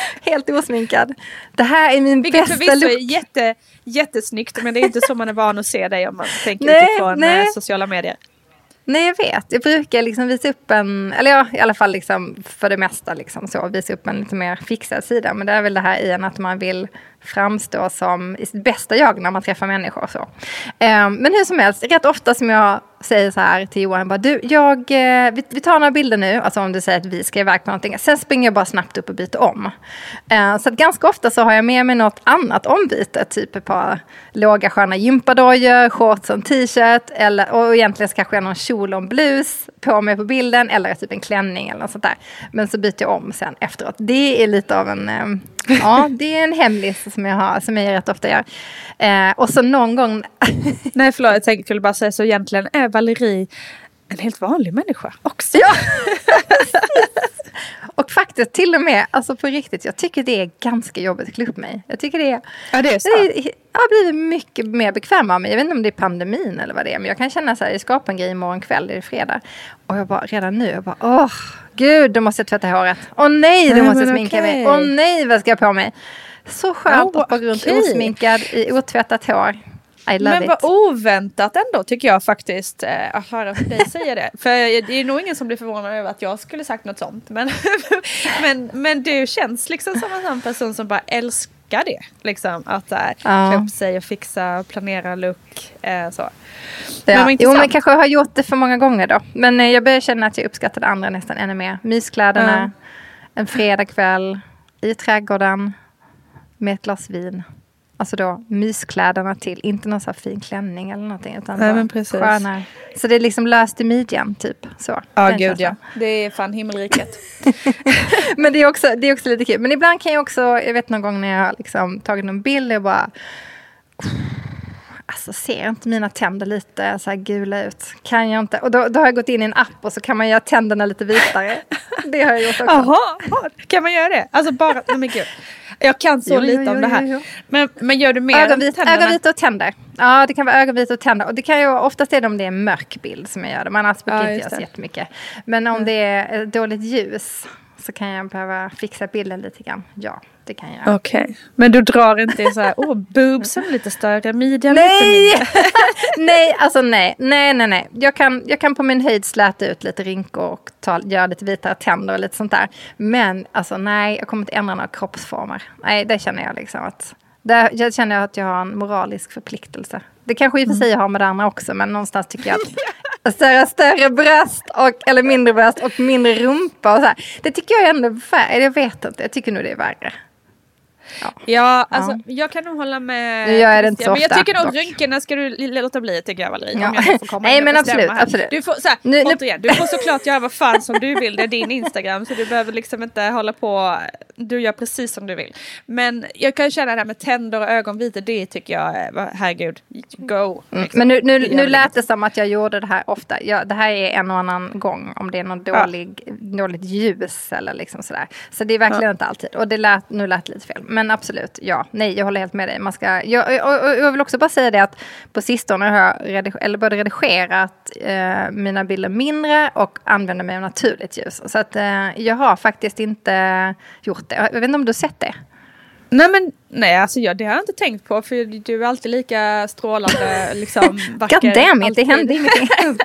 [SPEAKER 2] helt osminkad. Det här är min
[SPEAKER 1] Vilket
[SPEAKER 2] bästa look.
[SPEAKER 1] är jätte, jättesnyggt men det är inte så man är van att se dig om man tänker
[SPEAKER 2] Nej,
[SPEAKER 1] utifrån
[SPEAKER 2] nej.
[SPEAKER 1] eh, sociala medier.
[SPEAKER 2] Nej, jag vet. Jag brukar liksom visa upp en, eller ja, i alla fall liksom för det mesta liksom så, visa upp en lite mer fixad sida. Men det är väl det här i en att man vill framstå som i sitt bästa jag när man träffar människor. och Så. Ehm, men hur som helst, rätt ofta som jag säger så här till Johan, bara, du, jag, eh, vi, vi tar några bilder nu, alltså om du säger att vi ska iväg på någonting. Sen springer jag bara snabbt upp och byter om. Ehm, så att ganska ofta så har jag med mig något annat ombyte, typ ett par låga sköna gympadojor, shorts och en t-shirt, eller, och egentligen så kanske jag har någon kjol och en blus på mig på bilden, eller typ en klänning eller något sånt där. Men så byter jag om sen efteråt. Det är lite av en, ehm, ja, det är en hemlis som jag har, som jag rätt ofta gör. Eh, och så någon gång,
[SPEAKER 1] Nej förlåt, jag tänkte skulle bara säga så egentligen är Valerie en helt vanlig människa också.
[SPEAKER 2] Ja, och faktiskt till och med, alltså på riktigt, jag tycker det är ganska jobbigt att klä upp mig. Jag tycker det är,
[SPEAKER 1] Ja, det är
[SPEAKER 2] det
[SPEAKER 1] så.
[SPEAKER 2] är, jag har blivit mycket mer bekväm av mig. Jag vet inte om det är pandemin eller vad det är, men jag kan känna så här, jag skapar en grej imorgon kväll, det är fredag. Och jag bara, redan nu, jag bara, åh, gud, då måste jag tvätta håret. Åh nej, då måste jag sminka
[SPEAKER 1] okej.
[SPEAKER 2] mig. Åh nej, vad ska jag på mig? Så skönt
[SPEAKER 1] Oh,
[SPEAKER 2] att gå runt
[SPEAKER 1] okej.
[SPEAKER 2] osminkad i otvättat hår.
[SPEAKER 1] Men
[SPEAKER 2] it.
[SPEAKER 1] vad oväntat ändå tycker jag faktiskt eh, att höra dig säga det. För det är nog ingen som blir förvånad över att jag skulle sagt något sånt. Men, men, men du känns liksom som en sån person som bara älskar det. Liksom att äh,
[SPEAKER 2] Ja.
[SPEAKER 1] klä upp sig och fixa, planera look. Eh, så.
[SPEAKER 2] Ja.
[SPEAKER 1] Men
[SPEAKER 2] jo, men kanske har gjort det för många gånger då. Men eh, jag börjar känna att jag uppskattar det andra nästan ännu mer. Myskläderna, en fredagkväll i trädgården med ett glas vin. Alltså då myskläderna till, inte någon så här fin klänning eller någonting. Utan
[SPEAKER 1] Nej, men precis.
[SPEAKER 2] sköna. Så det är liksom löst i midjan typ. Så,
[SPEAKER 1] Ja gud ja. Det är fan himmelriket.
[SPEAKER 2] Men det är, också, det är också lite kul. Men ibland kan jag också, jag vet någon gång när jag har liksom tagit någon bild och bara Alltså ser inte mina tänder lite så här gula ut? Kan jag inte? Och då, då har jag gått in i en app och så kan man göra tänderna lite vitare. Det har jag gjort också.
[SPEAKER 1] Jaha, jaha, kan man göra det? Alltså bara, nej men gud. Jag kan så
[SPEAKER 2] Jo, jo,
[SPEAKER 1] lite
[SPEAKER 2] jo,
[SPEAKER 1] om det här.
[SPEAKER 2] jo, jo.
[SPEAKER 1] Men, men gör du mer än
[SPEAKER 2] Ögonvit,
[SPEAKER 1] tänderna?
[SPEAKER 2] ögonvita och tänder. Ja, det kan vara ögonvita och tänder. Och det kan ju oftast är det om det är en mörk bild som jag gör det. Men annars brukar
[SPEAKER 1] Ja,
[SPEAKER 2] jag inte göra så jättemycket. Men om det är dåligt ljus så kan jag behöva fixa bilden lite grann. Ja, det kan jag.
[SPEAKER 1] Okej, men du drar inte i så här, åh boobsen lite större, midjan lite mindre.
[SPEAKER 2] nej, alltså nej. Nej, nej, nej. Jag kan, jag kan på min höjd släta ut lite rynkor och ta, göra lite vitare tänder och lite sånt där. Men alltså nej, jag kommer inte ändra några kroppsformer. Nej, det känner jag liksom att... Där, jag känner att jag har en moralisk förpliktelse. Det kanske i och för sig jag har med det andra också, men någonstans tycker jag att Alltså, större, större bröst, och, eller mindre bröst och mindre rumpa och så här. Det tycker jag är ändå värre. Jag vet inte, jag tycker nog det är värre. Ja.
[SPEAKER 1] Ja, alltså jag kan nog hålla med.
[SPEAKER 2] Nu jag det inte så
[SPEAKER 1] Men jag
[SPEAKER 2] ofta,
[SPEAKER 1] tycker nog rynkorna ska du låta bli tycker jag Valerie.
[SPEAKER 2] Ja.
[SPEAKER 1] Om jag nu får komma
[SPEAKER 2] Nej, men absolut,
[SPEAKER 1] här.
[SPEAKER 2] absolut.
[SPEAKER 1] Du får, så här,
[SPEAKER 2] Nu- nu-
[SPEAKER 1] återigen, du får såklart göra vad fan som du vill. Det är din Instagram så du behöver liksom inte hålla på. Du gör precis som du vill. Men jag kan känna det här med tänder och ögonvitor. Det tycker jag, är- herregud, go.
[SPEAKER 2] Mm.
[SPEAKER 1] liksom.
[SPEAKER 2] Men nu, nu,
[SPEAKER 1] Det
[SPEAKER 2] nu lät det som att jag gjorde det här ofta. Jag, det här är en och annan gång om det är något
[SPEAKER 1] Ja.
[SPEAKER 2] dålig, dåligt ljus eller liksom sådär. Så det är verkligen inte alltid. Och det lät, nu lät det lite fel. Men absolut, ja. Nej, jag håller helt med dig. Man ska, jag, och, och, jag vill också bara säga det att på sistone har jag rediger, eller både redigerat eh, mina bilder mindre och använder mig av naturligt ljus. Så att eh, jag har faktiskt inte gjort det. Jag vet inte om du har sett det?
[SPEAKER 1] Nej men nej alltså jag, det har jag inte tänkt på för du är alltid lika strålande liksom vacker.
[SPEAKER 2] God damn it, det hände ingenting.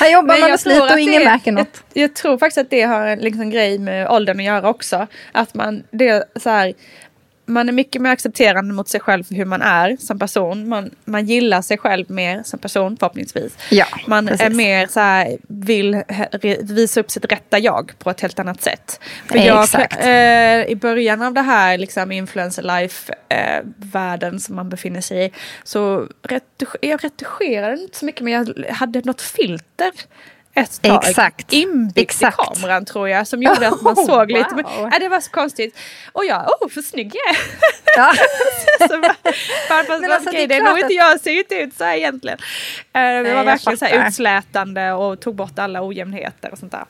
[SPEAKER 2] Här jobbar man med
[SPEAKER 1] tror
[SPEAKER 2] och ingen märker något.
[SPEAKER 1] Jag, jag tror faktiskt att det har en liksom grej med åldern att göra också. Att man, det så här, man är mycket mer accepterande mot sig själv för hur man är som person. Man, man gillar sig själv mer som person förhoppningsvis.
[SPEAKER 2] Ja,
[SPEAKER 1] man
[SPEAKER 2] precis.
[SPEAKER 1] är mer så här, vill visa upp sitt rätta jag på ett helt annat sätt. För
[SPEAKER 2] Eh,
[SPEAKER 1] jag,
[SPEAKER 2] exakt.
[SPEAKER 1] eh, I början av det här liksom influencer life-världen som man befinner sig i så retusch- jag retuscherade inte så mycket men jag hade något filter ett tag
[SPEAKER 2] Exakt.
[SPEAKER 1] inbyggt
[SPEAKER 2] Exakt.
[SPEAKER 1] i kameran tror jag som gjorde att man
[SPEAKER 2] Oh,
[SPEAKER 1] såg lite. Men,
[SPEAKER 2] wow.
[SPEAKER 1] ja, det var så konstigt. Och jag, åh för snygg jag är.
[SPEAKER 2] Ja.
[SPEAKER 1] så bara, bara, fast,
[SPEAKER 2] Men alltså,
[SPEAKER 1] okej,
[SPEAKER 2] det är
[SPEAKER 1] nog inte jag ser ju inte ut så här egentligen. Eh, det var verkligen så här utslätande och tog bort alla ojämnheter och sånt där.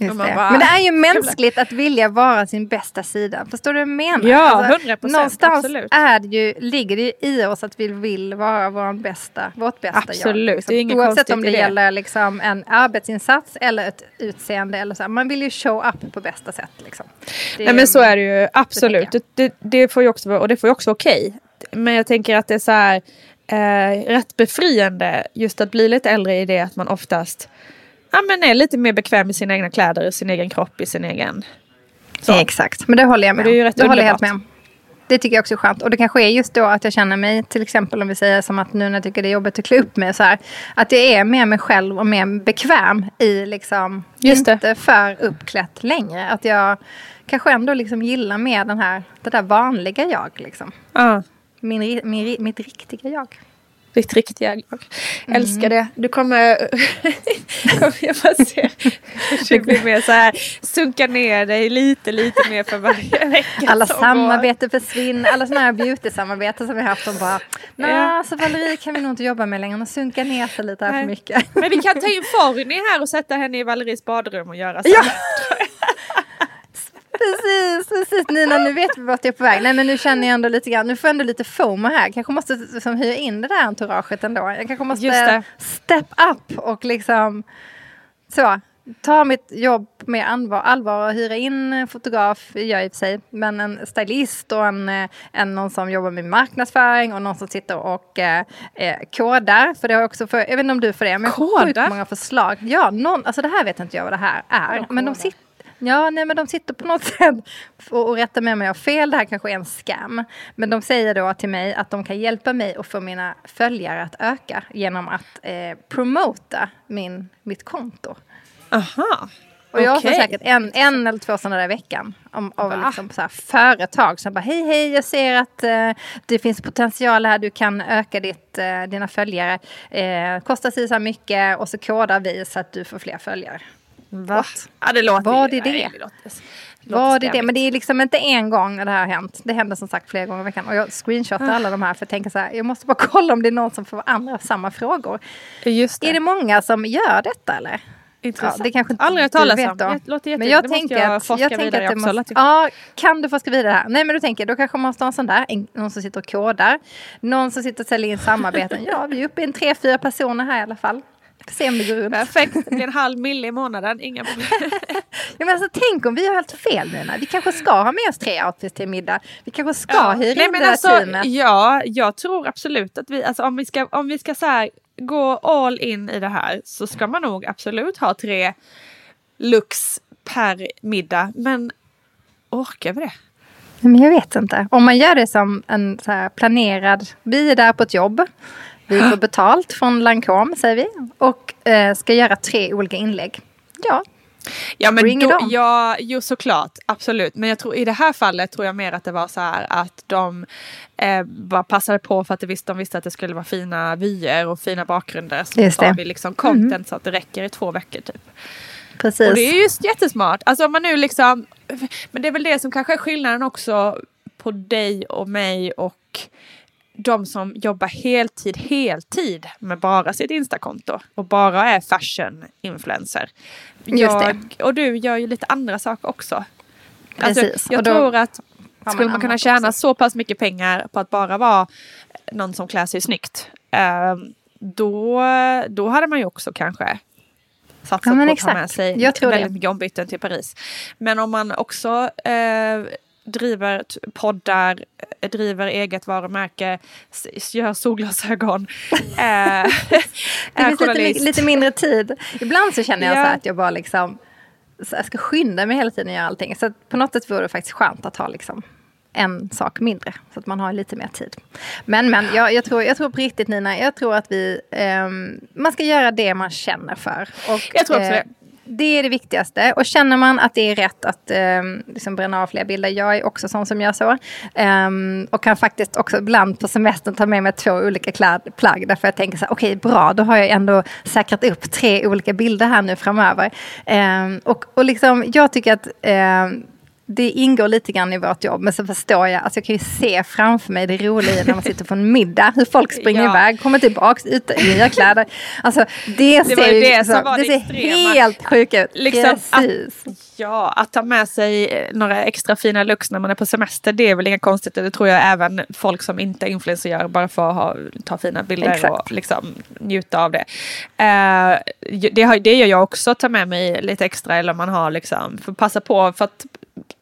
[SPEAKER 2] Just det.
[SPEAKER 1] bara,
[SPEAKER 2] Men det är ju mänskligt att vilja vara sin bästa sida. Förstår du vad jag menar?
[SPEAKER 1] Ja, 100%,
[SPEAKER 2] Någonstans
[SPEAKER 1] absolut.
[SPEAKER 2] är det ju, ligger det i oss att vi vill vara vår bästa, vårt bästa
[SPEAKER 1] Absolut,
[SPEAKER 2] jag. liksom.
[SPEAKER 1] det är inget
[SPEAKER 2] Oavsett om det,
[SPEAKER 1] det.
[SPEAKER 2] gäller liksom en arbetsinsats eller ett utseende. Eller så. Man vill ju show up på bästa sätt. Liksom. Det
[SPEAKER 1] Nej men så är det ju absolut. Det, det, får ju också och det får ju också vara okej. Men jag tänker att det är så här eh, rätt befriande just att bli lite äldre i det att man oftast ja, men är lite mer bekväm i sina egna kläder, i sin egen kropp, i sin egen... Så.
[SPEAKER 2] Exakt, men det håller jag med
[SPEAKER 1] det är
[SPEAKER 2] om.
[SPEAKER 1] rätt
[SPEAKER 2] Det håller jag helt med om. Det tycker jag också är skönt. Och det kanske är just då att jag känner mig, till exempel om vi säger som att nu när jag tycker det är jobbigt att klä upp mig så här. Att jag är med mig själv och mer bekväm i liksom,
[SPEAKER 1] det.
[SPEAKER 2] inte för uppklätt längre. Att jag kanske ändå liksom gillar mer den här, det där vanliga jag liksom.
[SPEAKER 1] Ja.
[SPEAKER 2] Min, min, mitt riktiga jag.
[SPEAKER 1] Ditt riktiga jag.
[SPEAKER 2] Mm.
[SPEAKER 1] Älskar det. Du kommer... jag bara se. Du blir mer så här, sunka ner dig lite, lite mer för varje vecka
[SPEAKER 2] Alla
[SPEAKER 1] går.
[SPEAKER 2] samarbeten försvinner, alla sådana här beauty-samarbeten som vi har haft. De bara, nej,
[SPEAKER 1] Ja.
[SPEAKER 2] så Valerie kan vi nog inte jobba med längre. Hon sunkar ner sig lite här
[SPEAKER 1] Nej.
[SPEAKER 2] för mycket.
[SPEAKER 1] Men vi kan ta in Forni här och sätta henne i Valeries badrum och göra så.
[SPEAKER 2] Ja. Precis, precis. Nina, nu vet vi vart jag är på väg. Nej, men nu känner jag ändå lite grann, nu får jag ändå lite FOMO här. Kanske måste liksom, hyra in det där entouraget ändå. Jag kanske
[SPEAKER 1] Just
[SPEAKER 2] måste step up och liksom så. Ta mitt jobb med allvar, allvar och hyra in fotograf, gör i och för sig, men en stylist och en, eh, en någon som jobbar med marknadsföring och någon som sitter och eh, eh, kodar. För det har också, för, jag vet inte om du får det, men jag har många förslag. Ja, någon, alltså det här vet inte jag vad det här är. Men de sitter Ja, nej, men de sitter på något sätt och, och rättar med mig av fel. Det här kanske är en scam. Men de säger då till mig att de kan hjälpa mig att få mina följare att öka genom att eh, promota min, mitt konto.
[SPEAKER 1] Aha.
[SPEAKER 2] Och jag får
[SPEAKER 1] Okej.
[SPEAKER 2] säkert en, en eller två sådana där i veckan. Om, av liksom så företag som bara hej hej jag ser att eh, det finns potential här. Du kan öka ditt, eh, dina följare. Eh, kostar sig så här mycket och så kodar vi så att du får fler följare.
[SPEAKER 1] Va? Ja, det låter
[SPEAKER 2] Vad är det?
[SPEAKER 1] nej, låter, det
[SPEAKER 2] Vad är det? Men det är liksom inte en gång det här har hänt. Det händer som sagt flera gånger i veckan. Och jag screenshotar alla de här för att tänka så här. Jag måste bara kolla om det är någon som får andra samma frågor.
[SPEAKER 1] Just det.
[SPEAKER 2] Är det många som gör detta eller?
[SPEAKER 1] Intressant.
[SPEAKER 2] Ja, det kanske inte
[SPEAKER 1] Aldrig hört talas om.
[SPEAKER 2] då.
[SPEAKER 1] Det låter jätte...
[SPEAKER 2] Men jag
[SPEAKER 1] det måste
[SPEAKER 2] tänker
[SPEAKER 1] jag
[SPEAKER 2] att,
[SPEAKER 1] forska
[SPEAKER 2] jag tänker att det måste,
[SPEAKER 1] typ.
[SPEAKER 2] Ja, kan du forska vidare här? Nej men du tänker, då kanske man måste ha en sån där, en, någon som sitter och kodar. Någon som sitter och säljer in samarbeten. Ja, vi är uppe i en tre, fyra personer här i alla fall. Se om det går runt.
[SPEAKER 1] Perfekt, det blir en halv mille i månaden, inga problem.
[SPEAKER 2] Ja, men alltså, tänk om vi har helt fel Nina. Vi kanske ska ha med oss tre outfits till middag. Vi kanske ska
[SPEAKER 1] Ja.
[SPEAKER 2] hyra
[SPEAKER 1] Nej,
[SPEAKER 2] in
[SPEAKER 1] men
[SPEAKER 2] det
[SPEAKER 1] alltså,
[SPEAKER 2] teamet.
[SPEAKER 1] Ja, jag tror absolut att vi, alltså om vi ska, om vi ska så här, gå all in i det här så ska man nog absolut ha tre lux per middag. Men orkar vi det?
[SPEAKER 2] Men jag vet inte. Om man gör det som en så planerad, vi är där på ett jobb. Vi får betalt från Lancome säger vi. Och eh, ska göra tre olika inlägg. Ja,
[SPEAKER 1] Ja, men då, ja, jo såklart, absolut. Men jag tror i det här fallet tror jag mer att det var så här att de eh, bara passade på för att de visste, de visste att det skulle vara fina vyer och fina bakgrunder. Så
[SPEAKER 2] Just det. Mm.
[SPEAKER 1] vi liksom content så att det räcker i två veckor typ.
[SPEAKER 2] Precis.
[SPEAKER 1] Och det är just jättesmart. Alltså om man nu liksom, men det är väl det som kanske är skillnaden också på dig och mig och de som jobbar heltid, heltid med bara sitt Instakonto och bara är fashion-influencer. Jag, och du gör ju lite andra saker också. Alltså,
[SPEAKER 2] Precis,
[SPEAKER 1] jag
[SPEAKER 2] och då
[SPEAKER 1] tror att skulle man kunna tjäna
[SPEAKER 2] också.
[SPEAKER 1] så pass mycket pengar på att bara vara någon som klär sig snyggt. eh, då, då hade man ju också kanske satsat
[SPEAKER 2] Ja,
[SPEAKER 1] på att ta med sig
[SPEAKER 2] Jag
[SPEAKER 1] väldigt
[SPEAKER 2] det.
[SPEAKER 1] mycket ombyten till Paris. Men om man också eh, driver poddar, eh, driver eget varumärke, gör solglasögon. eh, är
[SPEAKER 2] Det finns lite, lite mindre tid. Ibland så känner jag
[SPEAKER 1] Ja.
[SPEAKER 2] så att jag bara liksom jag ska skynda mig hela tiden att göra allting. Så på något sätt vore det faktiskt skönt att ha liksom en sak mindre. Så att man har lite mer tid. Men, men jag, jag, tror, jag tror på riktigt Nina, jag tror att vi, ehm, man ska göra det man känner för. Och,
[SPEAKER 1] Jag tror också
[SPEAKER 2] eh,
[SPEAKER 1] det
[SPEAKER 2] det är det viktigaste. Och känner man att det är rätt att um, liksom bränna av fler bilder, jag är också sån som gör så. Um, och kan faktiskt också ibland på semestern ta med mig två olika kläd, plagg. Därför jag tänker så här, okej bra, då har jag ändå säkrat upp tre olika bilder här nu framöver. Um, och, och liksom, jag tycker att det ingår lite grann i vårt jobb, men så förstår jag, alltså jag kan ju se framför mig det roliga när man sitter på en middag, hur folk springer
[SPEAKER 1] Ja.
[SPEAKER 2] iväg, kommer tillbaks ut i nya kläder. Alltså det,
[SPEAKER 1] Det
[SPEAKER 2] ser
[SPEAKER 1] ju det
[SPEAKER 2] så-
[SPEAKER 1] som var
[SPEAKER 2] det
[SPEAKER 1] det
[SPEAKER 2] ser
[SPEAKER 1] extrema.
[SPEAKER 2] helt sjukt ut.
[SPEAKER 1] Liksom
[SPEAKER 2] Precis.
[SPEAKER 1] Ja, att ta med sig eh, några extra fina looks när man är på semester, det är väl inget konstigt. Det tror jag även folk som inte är influencer gör, bara för att ha, ta fina bilder
[SPEAKER 2] Exakt.
[SPEAKER 1] och liksom njuta av det. Eh, det, det gör jag också, ta med mig lite extra eller man har liksom, för att passa på för att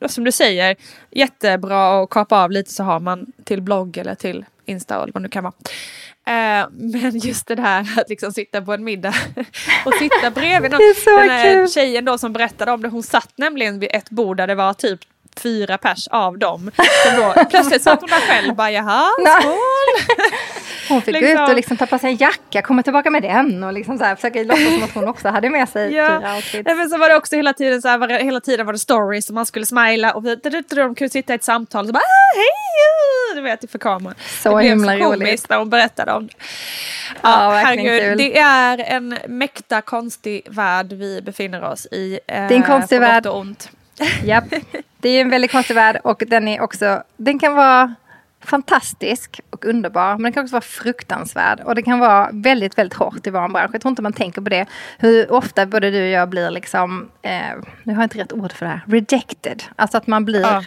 [SPEAKER 1] som du säger, jättebra att kapa av lite så har man till blogg eller till Insta eller vad det nu kan vara. Eh, men just det där att liksom sitta på en middag och sitta bredvid någon. Den här
[SPEAKER 2] kul.
[SPEAKER 1] tjejen då som berättade om det, hon satt nämligen vid ett bord där det var typ fyra pers av dem. Som då, plötsligt satt hon där själv bara jaha, skål!
[SPEAKER 2] Hon fick gå
[SPEAKER 1] liksom-
[SPEAKER 2] ut och liksom ta på sig en jacka, komma tillbaka med den och liksom så här, försöka låtsas som att hon också hade med sig fyra
[SPEAKER 1] Ja,
[SPEAKER 2] outfits.
[SPEAKER 1] Nej, men så var det också hela tiden så här, var hela tiden var det stories och man skulle smila och de kunde sitta i ett samtal och så bara ah, hej! Du vet inför kameran.
[SPEAKER 2] Så
[SPEAKER 1] det blev
[SPEAKER 2] himla
[SPEAKER 1] så
[SPEAKER 2] roligt.
[SPEAKER 1] komiskt när hon berättade om det.
[SPEAKER 2] Ja, verkligen
[SPEAKER 1] herregud,
[SPEAKER 2] kul.
[SPEAKER 1] Det är en mäkta konstig värld vi befinner oss i. eh,
[SPEAKER 2] Det är en konstig
[SPEAKER 1] på gott
[SPEAKER 2] värld.
[SPEAKER 1] och ont.
[SPEAKER 2] Japp. Det är en väldigt konstig värld och den är också, den kan vara fantastisk och underbar men den kan också vara fruktansvärd och det kan vara väldigt, väldigt hårt i vår bransch. Jag tror inte man tänker på det. Hur ofta både du och jag blir liksom, eh, nu har jag inte rätt ord för det här, rejected. Alltså att man blir
[SPEAKER 1] Ja.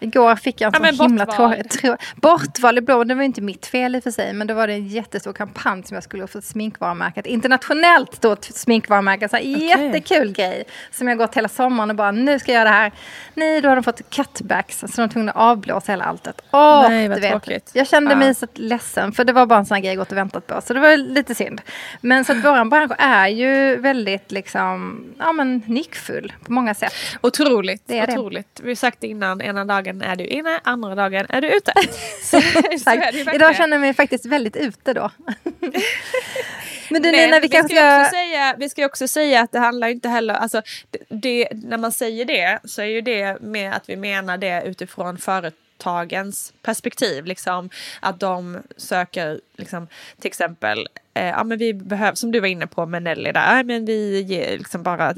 [SPEAKER 2] Igår fick jag en
[SPEAKER 1] Ja,
[SPEAKER 2] sån
[SPEAKER 1] men
[SPEAKER 2] himla tråkig... Trå, bortvald i blå, det var inte mitt fel i och för sig, men då var det en jättestor kampanj som jag skulle få sminkvarumärke. Ett internationellt stort sminkvarumärke, så här, jättekul grej. Som jag gått hela sommaren och bara, nu ska jag göra det här. Nej, då har de fått cutbacks, så de var tvungna att avblåsa hela alltet. Åh,
[SPEAKER 1] Nej, vad tråkigt.
[SPEAKER 2] Jag kände
[SPEAKER 1] Ja.
[SPEAKER 2] mig så ledsen, för det var bara en sån här grej jag gått och väntat på. Så det var lite synd. Men så att våran bransch är ju väldigt liksom, ja men nickfull på många sätt.
[SPEAKER 1] Otroligt,
[SPEAKER 2] Det är det.
[SPEAKER 1] otroligt. Vi har sagt det innan, ena dagen är du inne, andra dagen är du ute. Så, så är.
[SPEAKER 2] Idag känner jag mig faktiskt väldigt ute då. Men du
[SPEAKER 1] Men
[SPEAKER 2] Nina, vi
[SPEAKER 1] vi
[SPEAKER 2] kanske
[SPEAKER 1] ska, också säga, vi ska också säga att det handlar inte heller, alltså det, när man säger det så är ju det med att vi menar det utifrån företagens perspektiv. Liksom, att de söker liksom, till exempel, eh, ja men vi behöver, som du var inne på med Nelly där, ja, men vi ger liksom bara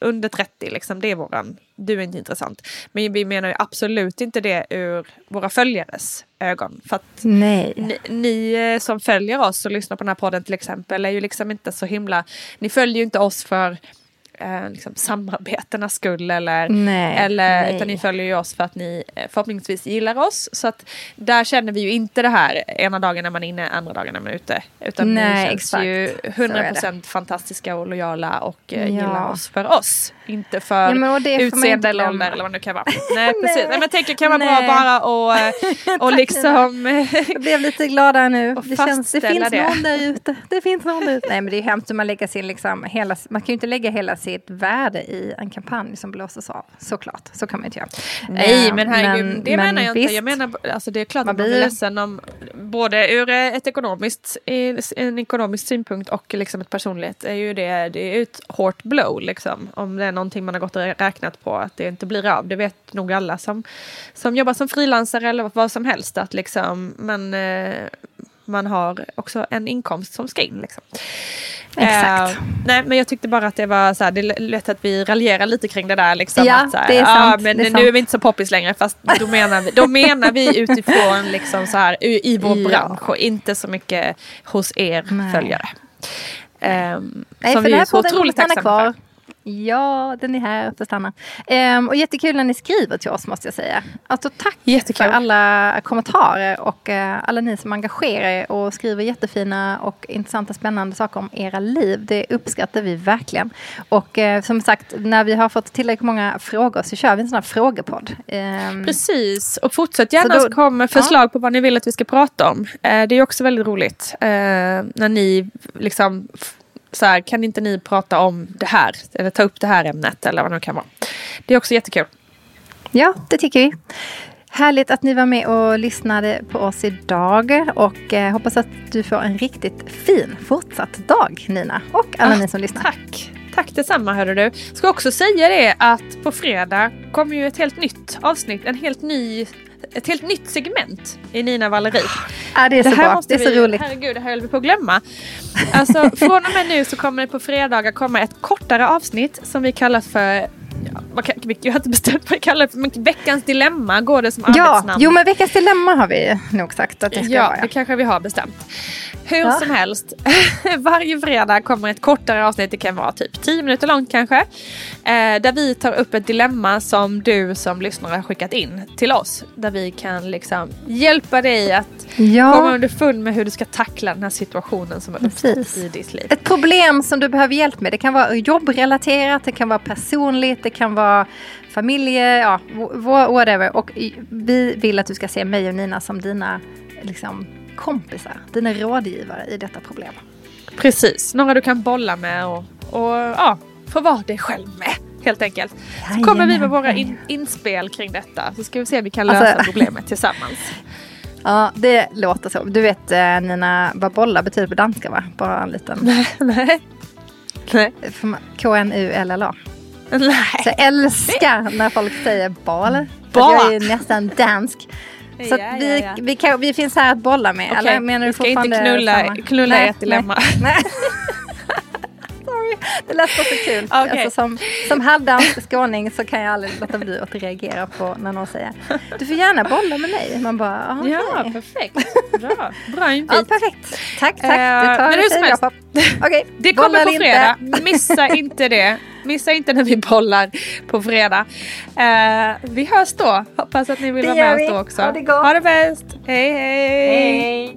[SPEAKER 1] under 30, liksom, det är våran, du är inte intressant. Men vi menar ju absolut inte det ur våra följares ögon. För att
[SPEAKER 2] Nej.
[SPEAKER 1] ni, ni eh, som följer oss och lyssnar på den här podden till exempel är ju liksom inte så himla, ni följer ju inte oss för eh, liksom samarbetenas skull eller,
[SPEAKER 2] Nej,
[SPEAKER 1] eller
[SPEAKER 2] nej.
[SPEAKER 1] utan ni följer ju oss för att ni eh, förhoppningsvis gillar oss. Så att där känner vi ju inte det här ena dagen när man är inne, andra dagen när man är ute. Utan
[SPEAKER 2] Nej,
[SPEAKER 1] ni känns
[SPEAKER 2] exakt.
[SPEAKER 1] ju
[SPEAKER 2] Så är det.
[SPEAKER 1] 100% fantastiska och lojala och eh,
[SPEAKER 2] Ja.
[SPEAKER 1] gillar oss för oss. Inte för
[SPEAKER 2] Ja,
[SPEAKER 1] utseende eller ålder eller vad det nu kan vara. Nej precis, Nej, men jag tänker det kan vara bra bara och, eh, och liksom
[SPEAKER 2] Jag blev lite gladare nu. Det, känns, det finns
[SPEAKER 1] det.
[SPEAKER 2] någon där ute. Det finns någon där ute. Nej men det är hemskt om man lägger sin liksom hela, man kan ju inte lägga hela sitt värde i en kampanj som blåses av. Såklart, så kan man inte göra.
[SPEAKER 1] Nej
[SPEAKER 2] Eh,
[SPEAKER 1] men herregud, det
[SPEAKER 2] men
[SPEAKER 1] menar jag inte.
[SPEAKER 2] visst.
[SPEAKER 1] Jag menar, alltså det är klart
[SPEAKER 2] Man
[SPEAKER 1] att man blir
[SPEAKER 2] blir-
[SPEAKER 1] ledsen om både ur ett ekonomiskt, en ekonomisk synpunkt och liksom ett personligt är ju det, det är ett hårt blow liksom. Om det är någonting man har gått och räknat på att det inte blir av. Det vet nog alla som, som jobbar som frilansare eller vad som helst att liksom, men eh, man har också en inkomst som ska in. Liksom.
[SPEAKER 2] Exakt. Uh,
[SPEAKER 1] nej, men jag tyckte bara att det var så här, det är lätt att vi raljerar lite kring det där. Liksom,
[SPEAKER 2] ja,
[SPEAKER 1] att, så här,
[SPEAKER 2] det är sant.
[SPEAKER 1] Ah, men
[SPEAKER 2] är
[SPEAKER 1] nu
[SPEAKER 2] sant.
[SPEAKER 1] är vi inte så poppis längre. Fast då menar vi, då menar vi utifrån liksom så här, i vår
[SPEAKER 2] Ja.
[SPEAKER 1] bransch och inte så mycket hos er
[SPEAKER 2] Nej.
[SPEAKER 1] följare. Um,
[SPEAKER 2] Nej,
[SPEAKER 1] som
[SPEAKER 2] för
[SPEAKER 1] vi är så otroligt tacksamma för.
[SPEAKER 2] Ja, den är här för att stanna. Ehm, och jättekul när ni skriver till oss måste jag säga. Alltså tack
[SPEAKER 1] Jättekul.
[SPEAKER 2] för alla kommentarer och eh, alla ni som engagerar er och skriver jättefina och intressanta spännande saker om era liv. Det uppskattar vi verkligen. Och eh, som sagt, när vi har fått tillräckligt många frågor så kör vi en sån här frågepodd. Ehm,
[SPEAKER 1] Precis, och fortsätt gärna
[SPEAKER 2] då-
[SPEAKER 1] komma med förslag på vad ni vill att vi ska prata om. Eh, det är också väldigt roligt eh, när ni liksom så här, kan inte ni prata om det här eller ta upp det här ämnet eller vad det kan vara. Det är också jättekul.
[SPEAKER 2] Ja, det tycker vi. Härligt att ni var med och lyssnade på oss idag. Och eh, hoppas att du får en riktigt fin fortsatt dag, Nina. Och alla
[SPEAKER 1] Ah,
[SPEAKER 2] ni som lyssnar.
[SPEAKER 1] Tack! Tack detsamma hörru du. Ska också säga det att på fredag kommer ju ett helt nytt avsnitt, en helt ny, ett helt nytt segment i Nina Valerie.
[SPEAKER 2] Ja, det är så
[SPEAKER 1] det här
[SPEAKER 2] bra.
[SPEAKER 1] måste
[SPEAKER 2] Det är så
[SPEAKER 1] vi,
[SPEAKER 2] roligt.
[SPEAKER 1] Herregud, det här höll vi på att glömma. Alltså, från och med nu så kommer det på fredagar komma ett kortare avsnitt som vi kallar för Ja, jag har inte bestämt vad vi kallar det för, men veckans dilemma går det som
[SPEAKER 2] Ja,
[SPEAKER 1] arbetsnamn.
[SPEAKER 2] jo men veckans dilemma har vi nog sagt att det ska
[SPEAKER 1] ja,
[SPEAKER 2] vara.
[SPEAKER 1] det kanske vi har bestämt. Hur
[SPEAKER 2] Ja.
[SPEAKER 1] som helst, varje fredag kommer ett kortare avsnitt, det kan vara typ 10 minuter långt kanske. Eh, där vi tar upp ett dilemma som du som lyssnare har skickat in till oss. Där vi kan liksom hjälpa dig att komma
[SPEAKER 2] Ja,
[SPEAKER 1] underfund med hur du ska tackla den här situationen som har uppstått i ditt liv.
[SPEAKER 2] ett problem som du behöver hjälp med. Det kan vara jobbrelaterat, det kan vara personligt, det kan vara familje, ja, wh- whatever. Och vi vill att du ska se mig och Nina som dina liksom, kompisar, dina rådgivare i detta problem.
[SPEAKER 1] Precis, några du kan bolla med och, och ja, få vara dig själv med. Helt enkelt. Så kommer vi med våra in, inspel kring detta. Så ska vi se om vi kan lösa
[SPEAKER 2] Alltså-
[SPEAKER 1] problemet tillsammans.
[SPEAKER 2] Ja, det låter så. Du vet eh, Nina, vad bolla betyder på danska va? Bara en liten.
[SPEAKER 1] Nej. Nej.
[SPEAKER 2] Får K-N-U-L-L-A. Så
[SPEAKER 1] Nej.
[SPEAKER 2] jag älskar när folk säger bal.
[SPEAKER 1] Bal.
[SPEAKER 2] Jag är ju nästan dansk. Så
[SPEAKER 1] Ja,
[SPEAKER 2] vi,
[SPEAKER 1] ja, ja.
[SPEAKER 2] Vi, kan, vi finns här att bolla med.
[SPEAKER 1] Okej,
[SPEAKER 2] Eller menar du
[SPEAKER 1] vi ska inte knulla, knulla
[SPEAKER 2] Nej,
[SPEAKER 1] ett dilemma.
[SPEAKER 2] Nej. det lät bara så kul.
[SPEAKER 1] Okej.
[SPEAKER 2] Alltså, som, som halvdansk skåning så kan jag aldrig låta bli att reagera på när någon säger du får gärna bolla med mig. Man bara, "Ah,
[SPEAKER 1] Ja,
[SPEAKER 2] okej."
[SPEAKER 1] perfekt. Bra, bra invit.
[SPEAKER 2] Ja, perfekt. Tack, tack.
[SPEAKER 1] Eh,
[SPEAKER 2] det tar
[SPEAKER 1] men hur som
[SPEAKER 2] på. Okej,
[SPEAKER 1] Det kommer på fredag.
[SPEAKER 2] inte.
[SPEAKER 1] Missa inte det. Missa inte när vi bollar på fredag. Eh, vi hörs då. Hoppas att ni vill
[SPEAKER 2] Det
[SPEAKER 1] vara med oss
[SPEAKER 2] vi.
[SPEAKER 1] då också.
[SPEAKER 2] Ha det gott.
[SPEAKER 1] Ha det bäst. hej. hej.
[SPEAKER 2] Hej.